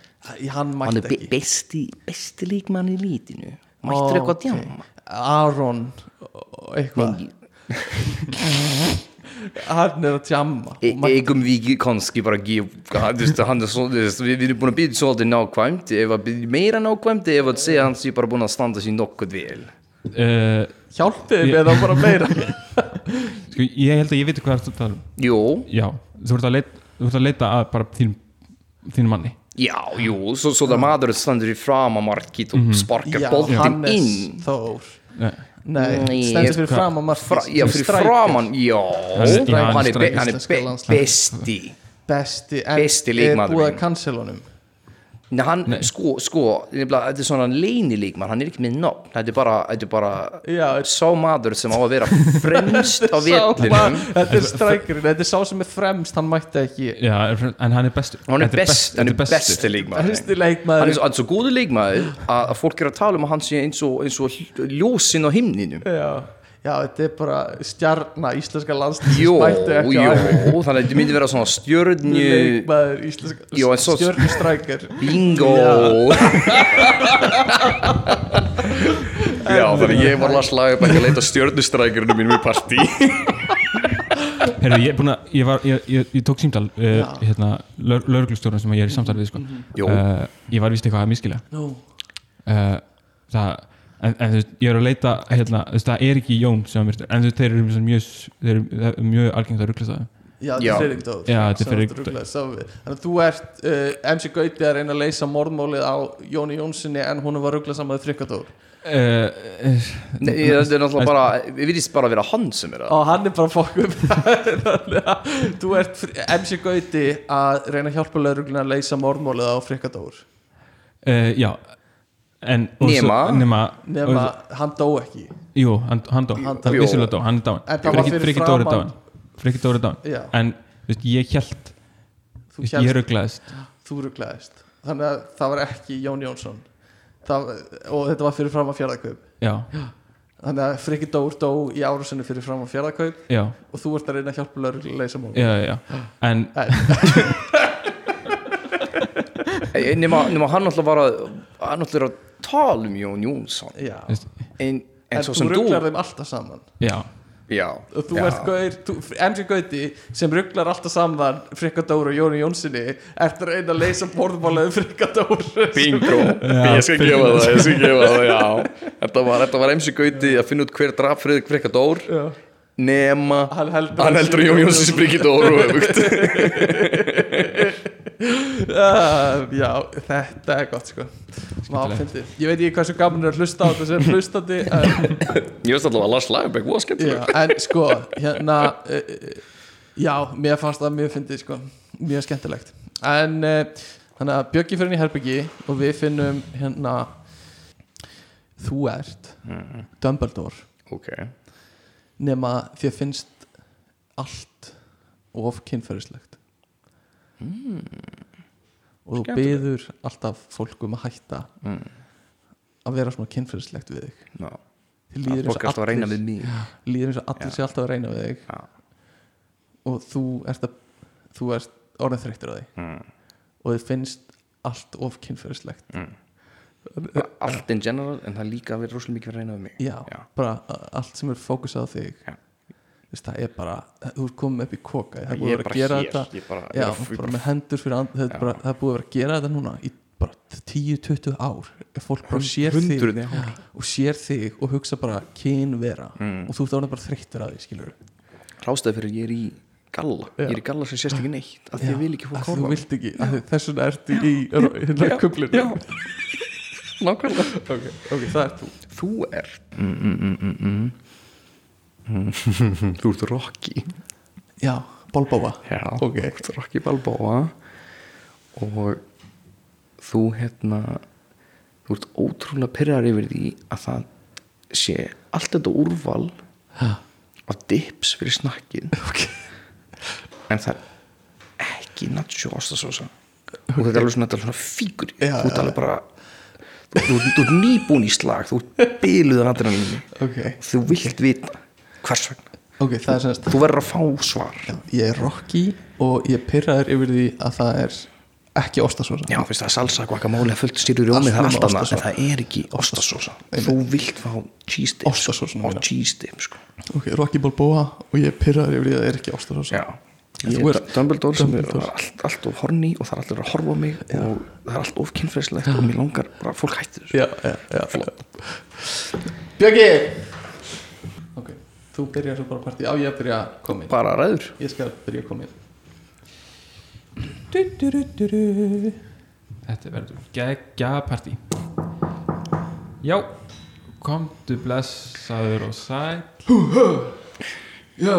Hann hann er besti, besti líkmann í lítinu. Mættir eitthvað Ok. djama Aron og eitthvað hann er að jamma e- eigum við kannski bara er við, erum búin að byrja svolítið nákvæmt ef að byrja meira nákvæmt ef að segja hann sé bara búin að standa sér nokkuð vel uh, hjálpiði með það bara meira sko, ég held að ég veit hvað það er að tala um Jú, já, þú ert að leita, þú ert að leita að bara þín, þín manni já, jú, svo, svo það maður stendur í framamarkið og sparkar Já, boltinn Hannes inn Þór Nei. Nei, stendur fyrir fram að Fra, já, fyrir já. Hann er- já, hann er, besti. Besti, en er búið að cancel honum Nei, hann, sko, sko, nefnilega, þetta er svona leinilíkmann, hann er ekki með nafn. Þetta er bara, þetta er bara Já, sá maður sem á að vera fremst á vellinum. Þetta er strækjurinn, þetta er sá sem er fremst hann mætti ekki. Já, en hann er bestur. Hann er, Þetta best, hann er þetta besti. líkmaður besti hann er svo, hann er svo góðu leikmaður að, fólk er að tala um að hann sé eins og, eins og ljósin á himninum. Já, já, þetta er bara stjarna íslenska landslýs Jó, jó, þannig að þetta myndi vera svona stjörnu leikmaður íslenska Jó, en svo- stjörnu strækjur Bingo. Já, þannig að ég var að slaga upp ekki að leita stjörnustrækjurinn mínum í partí. Heyrðu, ég, er búinn að, ég, var, ég, ég, ég tók símtal uh, Já. hérna, lauruglustjórun sem ég er í samtal við sko. Uh, ég var vist eitthvað að miskila Nú, uh, það en, en þú veist, ég er að leita hérna, þú veist, það er ekki Jón sem er en þú veist, þeir eru mjög þeir eru það er mjög algengt að ruggla það já, þetta er Friðrik Dór. Já, þetta er sá við. Þannig að þú ert uh, MC Gauti að reyna að leysa morðmálið á Jóni Jónssoni en hún var ruglað saman með Frikadór uh, uh, Nei, þetta er náttúrulega bara Við virðist bara vera hann sem er að og hann er bara fokkum þú ert MC Gauti að reyna að hjálpa laurugluna að leysa morðmálið á Frikadór uh, já en, Nema? svo, nema, nema og, hann dó ekki. Jú, hann, hann dó. Hann dó. dó, hann er var fyrir Frikki Dóri er dáin Frikki Dóri er dáin en veist, ég held þú, ég rugglaðist þú rugglaðist þannig að það var ekki Jón Jónsson. Það, og þetta var fyrir fram að fjárðakaup já, þannig að Frikki Dór dó í árusinni fyrir fram á fjárðakaup já, og þú ert að reyna að hjálpa lögur að leysa mál já, já. En nema, nema hann alltaf var að hann alltaf er að tala um Jón Jónsson. En, en, en svo þú sem þú rugglar þeim alltaf saman. Já, já, og þú já. ert gauðir, MC Gauti sem rugglar alltaf saman Frikka Dór og Jóni Jónssoni ert að reyna að leysa borðmálaðum Frikka Dór bingo, ég skal gefa það ég skal gefa það, já. Þetta var, þetta var MC Gauti að finna út hver draf Friðrik Frekadór Já. nema Hann heldur- hann heldur að Jón Jónsson sem Brigidór og öfugt uh, já, þetta er gott sko. Fyndið. ég veit ekki hversu gaman er að hlusta á þetta sem hlustandi en, ég veist alltaf að Lars Lagerbæk var skemmtileg en sko hérna uh, já, mér fannst það mjög fyndið sko. Mjög skemmtilegt. En uh, þannig að Bjöggi fyrir í herbyggi og við finnum hérna þú ert Dumbledore. Ok, nema þér finnst allt of kynferðislegt og þú byður alltaf fólk um að hætta Mm. að vera svona kynferðislegt við þig. Þér það líður eins og alltaf að reyna allir- líður eins og allir sé alltaf að reyna við þig. Já, og þú ert, að, þú ert orðin þreyttur á þig mm. og þið finnst allt of kynferðislegt. Bara allt in general en það líka að vera rosalega mikið að reyna við mig. Já, Já. bara allt sem er fókusað á þig. Já. Það er bara, þú ert komið upp í koka það er búið er að vera að gera þetta. ég bara, já, ég bara með hendur fyrir and, það, er er búið að vera að gera þetta núna í bara 10-20 ár. Fólk bara sér þig og sér þig og hugsa bara kynvera Mm. og þú ert orðin bara þreyttur að því rástæði fyrir ég er í galla. Já. ég er í galla sem sést ekki neitt því ég vil ekki af því þess vegna ertu í hérna kublinu já, nákvæmlega. Ok, ok, það er þú. Þú er mm, mm, mm, mm, mm. þú ert Rocky. Já, Bólbóa já, Ok. þú ert Rocky Balboa og þú hérna þú ert ótrúlega pyrrar yfir því að það sé allt þetta úrval Ha. af dips fyrir snakkið ok, en það er ekki nacho ostasósa og þetta er alveg svona, svona fígur. Já, þú ert alveg bara þú, ert nýbúin í slag. Þú ert byluðan adrenalínu ok. Þú vilt vita hvers vegna? Ok, það semst þú verður að fá svar. Já, ég er Rocky og ég pyrraður yfir því að það er ekki ostasósa. Já, fyrst það er salsa, guacamole, fullt styrur rómi Allt það er nema allt annað, ostasósa. en það er ekki ostasósa. Þú vilt fá cheese Ostasósuna og mína. cheese dips sko. ok, Rocky Balboa og ég pyrraður yfir því að það er ekki ostasósa. Já. Dumbledore sem er allt, allt of horny og það er allir að horfa á mig og það er allt of kynfræslegt og mér langar bara fólk hætti þessu. Já, já, já, já. Björgi þú byrjar svo bara partí. Á ég að byrja að koma inn. Bara ræður. Ég skal byrja að koma inn. Du, du, du, du, du. þetta verður geggja partí. Já komdu blessaður og sæl já,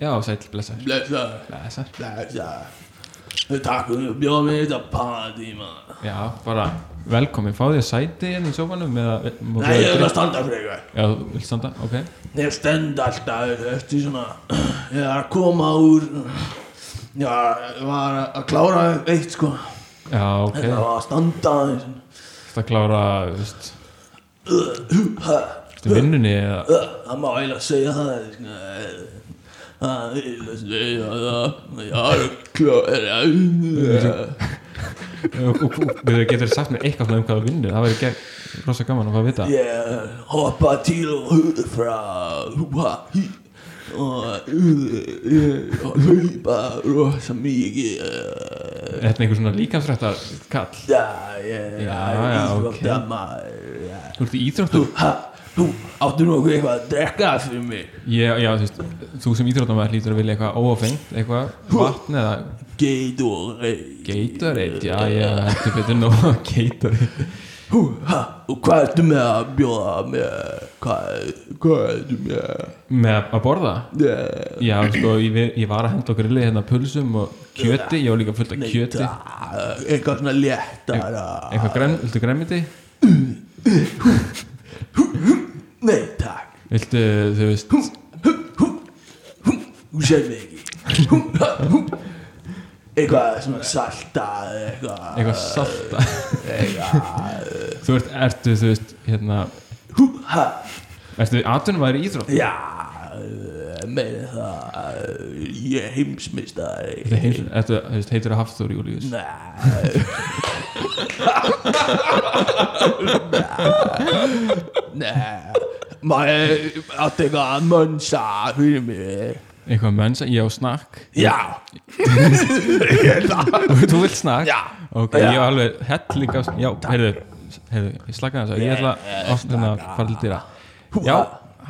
já, sæl blessaður. Blessa blessaður. Blessa takk fyrir að bjóða mig þetta partí já, bara velkomin, fá þér sæti hérna í sófanum eða nei, ég er að standa fyrir eitthvað já, þú vilt standa, ok. Ég stend alltaf eftir svona ég er að koma úr já, ég var að klára eitt sko. Já, ok, það var að standa þetta klára þú veist Ertu í vinnunni eða? Það má eiginlega segja það það er eiginlega segja það. Ég er að klára við getur sagt mér eitthvað um hvað þú vinnur það væri rosa gaman að fá að vita ég hoppa til og frá húha hí og uh, hlaupa rosa mikið uh, Er þetta einhver svona líkansrætta kall? já, ég er já. Þú ert í íþróttum? ha, þú áttu nokkuð eitthvað að drekka fyrir mig Já, já, þú veist, þú sem íþróttamæður hlýtur að vilja eitthvað óafengt, eitthvað vatn eða Gatorade Gatorade, já, já, heldur betur nú Gatorade Hú, ha, og hvað ertu með að bjóða með hvað, hvað ertu með Með að borða? yeah. Já, sko, ég, ég var að henda okkur illi hérna pulsum og kjöti, ég var líka fullt af kjöti eitthvað svona léttara Eitthvað græn, viltu grænmiti? nei takk, Viltu, þú veist, þú sér mig ekki. Eitthvað svona salta eitthvað. Eitthvað salta eitthvað. Þú ert, ertu, þú veist, hérna hú, ha, Ertu í íþrótt? Já, með það. Ég er heimsmeistari. Þetta heitir, ertu, heitir það Hafþór Július Nei. Maður átti eitthvað að mönsa fyrir mig Eitthvað mensa, ég á snakk. Já. Þú vilt snakk? Já. Ok, ég á alveg helling af Já, heyrðu, heyrðu, ég slaka þess að Ég ætla að svona fara til dýra. Já,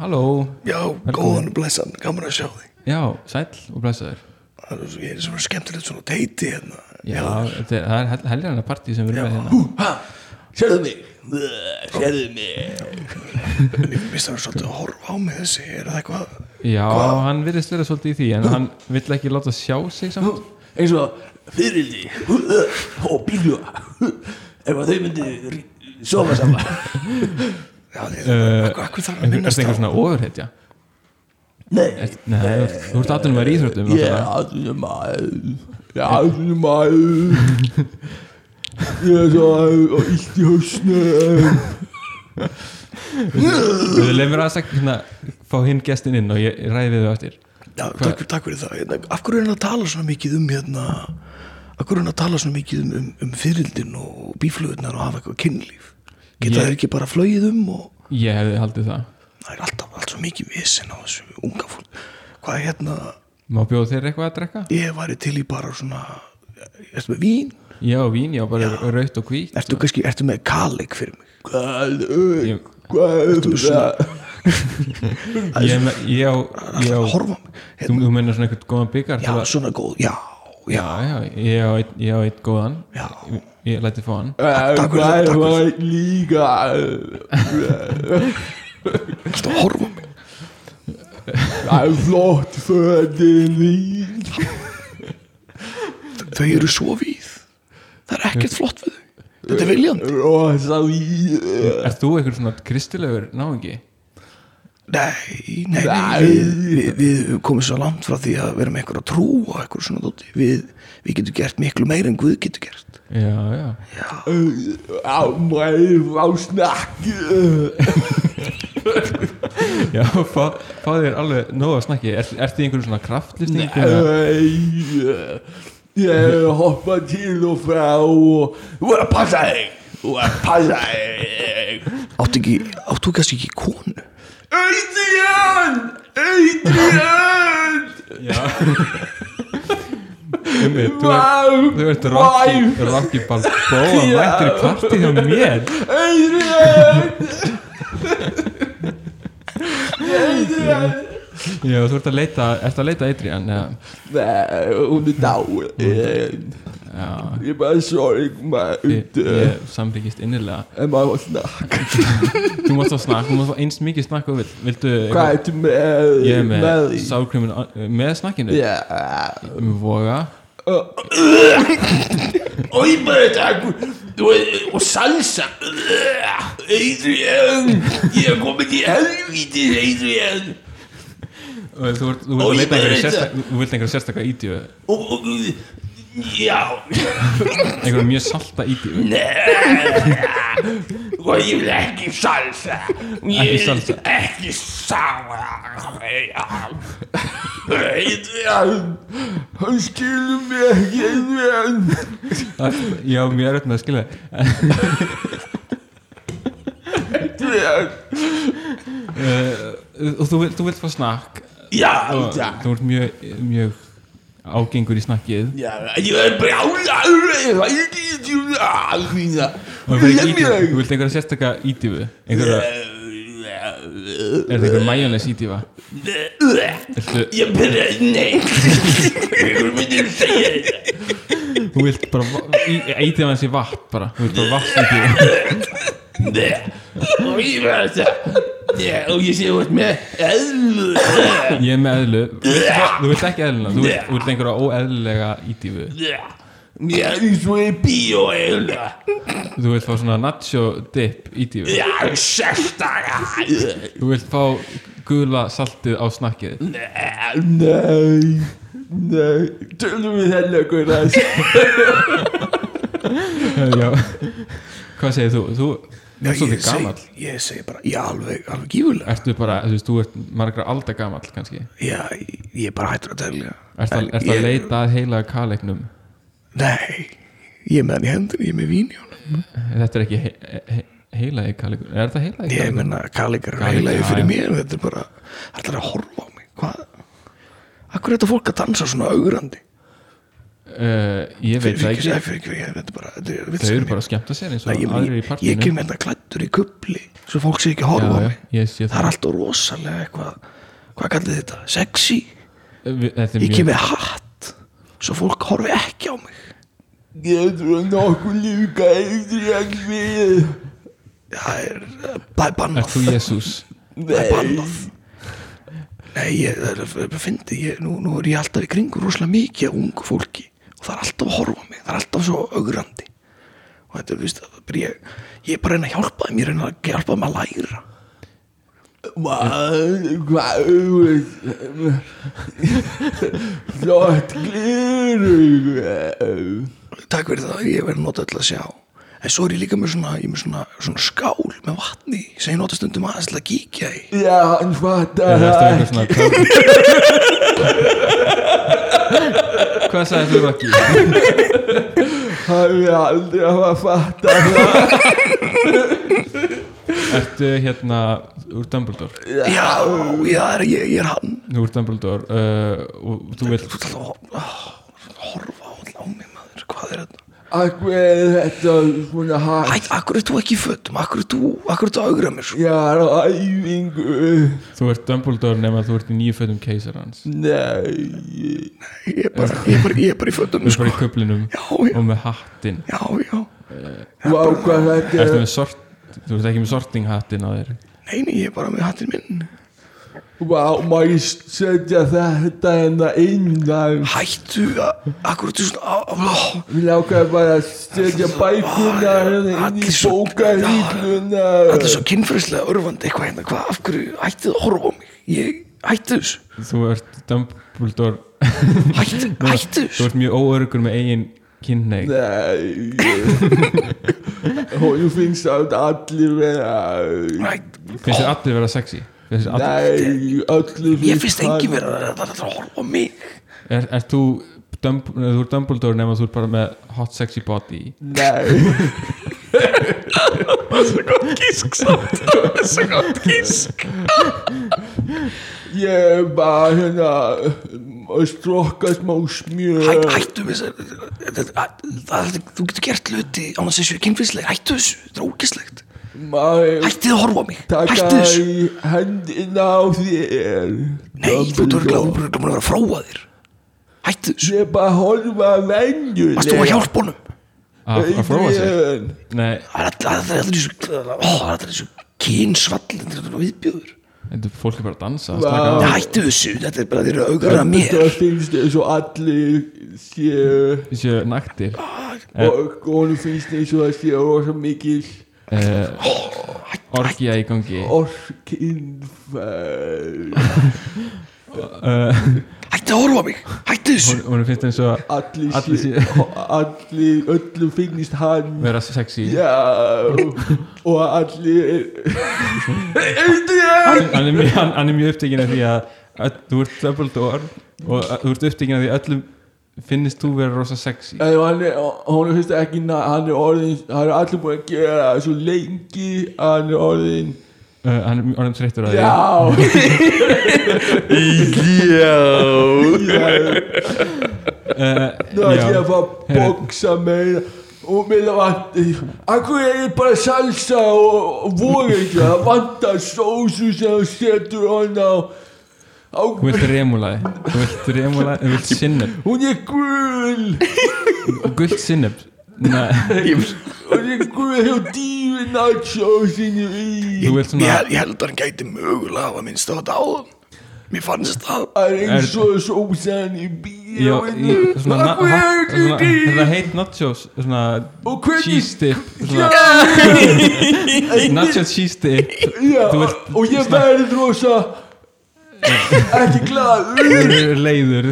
halló. Já, góðan og blessan, gaman að sjá þig. Já, sæll og blessaður. Það ég er svona skemmtilegt svona teiti hérna. Já, það er hel- helgarna partí sem við erum með hérna. Sérðu mig Sérðu mig. Mér finnst það svolítið að horfa á mig þessi Er það eitthvað? Já, hann virðist vera svolítið í því En hann vill ekki láta sjá sig samt. Eins og fyririldi og bílu ef að þau myndi sofa saman. Já, uh, Akkur þarf að Er minnast þetta einhver á svona ofurhetja? Nei, Nei, þú- þú ert aðtunum að íþróttum ég er aðunum maður ég er aðunum maður ég er svo illt í hausnum. Leið mér aðeins að hérna, fá hinn gestin inn og ég ræði við þau eftir. Já, takk, fyrir- takk fyrir það. Hérna, Af hverju er hann að tala svona mikið um hérna Af hverju er hann að tala svona mikið um, um, um fyririldin og bíflugurnar og hafa eitthvað kynlíf? Geta Ég- þeir ekki bara flogið um og Ég hefði haldið það. Það er alltaf allt svo mikið vissinn á þessu unga fólk. Hvað er hérna Má bjóða þér eitthvað að drekka? Ég væri til í bara svona Ertu með vín? Já, vín, já, bara raut og hvít Ertu kannski, ertu með kalik fyrir mig? er það ég, ég á, horfa mig. Þú, hérna, þú meina svona eitthvað góðan byggar Já, svona góð, já, já, já, já, ég á eitt, eitt góðan. Já. Ég, læti fá hann. Takk fyrir það, takk. fyrir það líka? Að horfa mig? það er flott Þau eru svo víð Það er ekkert flott við þau. Þetta er viljandi. Ert þú eitthvað svona kristilegur náungi? Nei, nei, nei Við, við, við komum svo langt frá því að vera með eitthvað trú og eitthvað svona dóti við, við getum gert miklu meira en Guð getur gert. Já, já. Á mig á snakki? Já, fá, fá þér alveg nóg að snakki. Er, Ertu í einhverjum svona kraftlýsting? eða- Nei, ég hoppa til og frá og passa þig. Passa þig. Áttu ekki, áttu kannski ekki konu? Adrian! Adrian! Já. Þú ert, Rocky, Rocky Balboa mættur í partí hjá mér. Adrian! Adrian Já, þú ert að leita, ert að leita Adrian hún er dáin. Ég er bara sorg maður. Ég, ég sambyggist innilega. En maður var snakk Þú mátt fá snakk, þú mátt fá eins mikið snakk og Viltu Hvað ertu með? Ég er með því? sárkrimin með snakkinu? Með voga. Og ég bara takk og, salsa. Adrian. Ég er komin í helvíti Adrian Þú vilt einhverju sérstakka og, Já. Einhverju mjög salta ídíu. Og ég vil ekki salsa. Ekki salsa. Ekki salsa. Hann skilur mig ekki Já, mjög erfitt með að skilja. Adrian Og þú, vilt- þú vilt fá snakk Já, og já. Þú ert mjög, mjög ágengur í snakkið. Já, ég er brjálaður Ég er djúla Og þú vilt einhverja sérstakka ídíu Einhverja, er þetta einhver majónes ídífa? Viltu, Ég byrja, nei. Ég myndi segja þetta þú vilt bara ídífa hans í vatn bara. Þú vilt bara vatn Nei. Og ég verð þetta Já, og ég sé út með eðlu. Ég er með eðlu. Þú vilt ekki eðluna Þú vilt, vilt einhverja óeðlulega ídífu Já, svo er bíó eðlu Þú vilt fá svona nacho dip ídífu Já, sérstaka. Þú vilt fá gula saltið á snakkið. Nei Nei, tölum við þetta Gunnar Já. Hvað segir þú? Þú, Já, ég gamall. Ég segi bara, já, alveg, alveg gífulega Ertu bara, þú veist, þú ert margra alda gamall kannski Já, ég ég er bara hættur að telja Ertu að, ertu að ég- leita að heilaga kaleiknum Nei, ég er með hann í hendunni, ég er með vín í honum Þetta er ekki he, he, heilagi kaleikur Er þetta heilagi Ég kaleikur? menna, kallikar er já, fyrir mér Þetta er bara, þetta er að horfa á mig Hvað? Akkur er þetta fólk að dansa svona augrandi? Uh, ég veit það ekki. ekki, Þau eru bara að skemmta sér eins og Nei, ég, aðrir í ég, ég kem þetta klættur í kubli Svo fólk sé ekki að horfa já, mig. ég sé Það er alltaf rosalega eitthvað Hvað kallið þetta? Sexy? Vi- Þetta Ég kem með hatt Svo fólk horfi ekki á mig. Getur nokkuð líka eitthvað við. Það er Það er bannað? Það er bannað. Nei, ég, það er að fyndi ég, nú, nú er ég alltaf í kringu rosalega mikið ungu fólki það er alltaf að horfa mig það er alltaf svo augrandi og þetta er, er bara ég, ég er bara að reyna að hjálpa þeim ég er að reyna að hjálpa þeim að læra. Flott gleru Takk fyrir það, ég verði að nota öll að sjá. En svo er ég líka með svona, ég er með svona, svona skál með vatni sem ég nota stundum aðeins til að kíkja í. Já, hann fattar Er það eitthvað svona. Hvað sagði þú ekki? Hann er aldrei að hafa fattar það Ertu hérna úr Dumbledore? Já, já, ég, ég er hann úr Dumbledore uh, og þú ah, horfa á mig maður Hvað er þetta? Akkur er þetta svona hægt Æ, akkur er þú ekki í fötum? Akkur er þú, akkur er þú að augra mér? Svo? Ég er á æfingu. Þú ert Dumbledore nema þú ert í nýju fötum keisarans Nei. Ég er bara, ég er bara, ég er bara í fötum Þú sko. bara í köflinum Já, já, og með hattinn. Já, já. Er Þú ert ekki með sortinghattinn á þér? Nei, nei, ég er bara með hattinn minn Vá, má ég setja þetta hérna innan? Hættu, akkur þú svona Við lákaði bara að setja bækuna hérna inn í bókarhýlluna Þetta er svo kynfræslega örfandi eitthvað hérna Hvað, af hverju, hættu að horfa á mig? Ég, hættu þessu. Þú ert Dumbledore. Hættu, hættu Þú þessu. ert mjög óörgur með eigin kynneig Nei. Hún finnst að allir vera Finnst þér allir vera sexy? Nei, öllu Ég finnst engin vera að það er að horfa á mig. Er, er þú þú ert Dumbledore nema þú ert bara með hot sexy body? Nei. Gísk samt. Svo gott gísk. Ég er bara hérna að strokka smá smjör. Hæ, Hættu þessu Það- það- Þú getur gert hluti án að þessu kynfræslega Hættu þessu, þetta er ógislegt Hættu að horfa á mig. Á þér. Nei, þú ert að fróa þér. Hættu þessu. Ég er bara að horfa venjulega Varst þú að hjálpa honum? að, að Adrian. Nei, Það er allir- það er allir þessu ó, Það er allir þessu kynsvall Þetta er viðbjöður þetta er fólk er bara að dansa Hættu þessu, þetta er bara þeir eru augur að mér. Það finnst eins og allir séu Séu naktir. Og honum finnst eins og það séu rosa mikil uh, Orgja í gangi. Orkinfæð uh, Hættu að horfa mig, hættu þessu. Hún finnst eins og allir, Allir sé, allir öllum finnst hann vera sexy. Já. Og allir hann, hann, er mjög, af því að þú ert Dumbledore og að- þú ert upptekinn af því öllum finnist þú vera rosa sexy? En hann er, hún finnst ekki hann er orðin, hann er allir búin að gera svo lengi að hann er orðin uh, hann er orðin þreyttur á því. Já. Uh, Nú ætlum ég já. að fá að boksa meira og mér vantar Akkur er ég bara salsa og, og voru ekki? Það vantar sósu sem þú setur hann á þú vilt remulaði þú vilt remulaði, þú vilt sinneb Hún er gul. Gullt sinneb Nei, Hún er gul hjá dífi svona Ég, held að hann gæti mögulega hafa minnst á þetta áðan. Mér fannst það. Það er eins og sósan í Já, í, bíóinu svona, na, Akkur ha, er ekki? svona dífi þetta heit nachos svona Og hvernig cheese dip svona, nacho cheese dip. Og ég verður rosa ekki glaður. Þú er leiður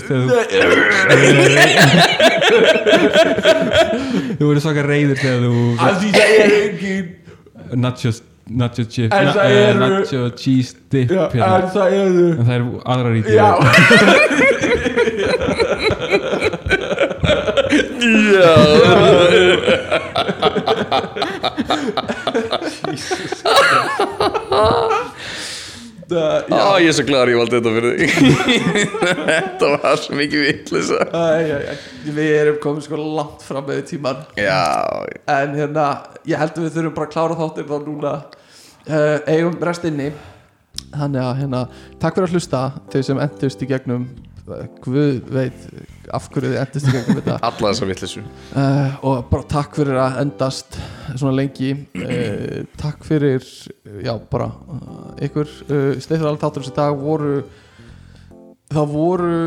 þú verður svaka reyður þegar þú af því það er engin nacho, chip það eh, nacho cheese dip en það eru en það eru aðrar í Já Það, Á, ég er svo glæður ég valdi þetta fyrir þig. Þetta var svo mikið æ, við erum komið sko langt fram með tíman Já, en hérna, ég held að við þurfum bara að klára þáttir þá núna. Uh, eigum rest inni. Þannig að hérna, takk fyrir að hlusta þau sem endust í gegnum Guð veit af hverju þið endust í gegnum þetta. Alla þessa vitlisu uh, og bara takk fyrir að endast svona lengi. Uh, takk fyrir já bara uh, ykkur uh, steifir alveg þáttur þessi dag voru það voru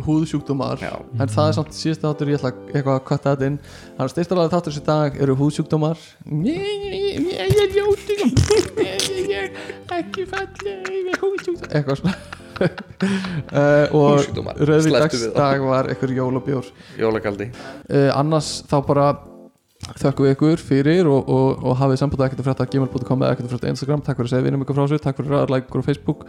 húðsjúkdómar. Já. en það er samt síðast þáttur ég ætla að- eitthvað að kvæta þetta inn. Þannig að alveg þáttur þessi dag eru húðsjúkdómar. Ég er ljóti ég er ekki húðsjúkdómar eitthvað svona uh, og rauðvítagsdag var eitthvað jólabjór Jólakaldi uh, annars þá bara þökkum við ykkur fyrir og, og, og hafið samband ekkert að frétta gmail.com eða ekkert að frétta Instagram. Takk fyrir að segja vinum ykkur frá þessu takk fyrir að like okkur á Facebook.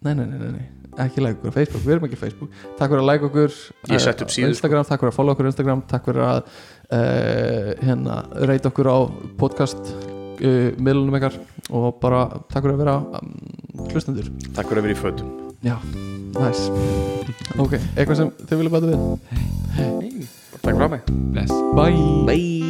Nei, nei, nei, nei, nei. ekki like okkur á Facebook, við erum ekki á Facebook. Takk fyrir að like okkur Ég eh, upp á sko. Instagram, takk fyrir að follow okkur á Instagram. Takk fyrir að uh, hérna, reyta okkur á podcast uh, miðlunum ykkar. Og bara takk fyrir að vera um, hlustendur. Takk fyrir að vera í fötum Já, næs nice. Ok, eitthvað sem þið vilja bæta við? Hei, hey. takk frá mig. Bless, bye. Bye.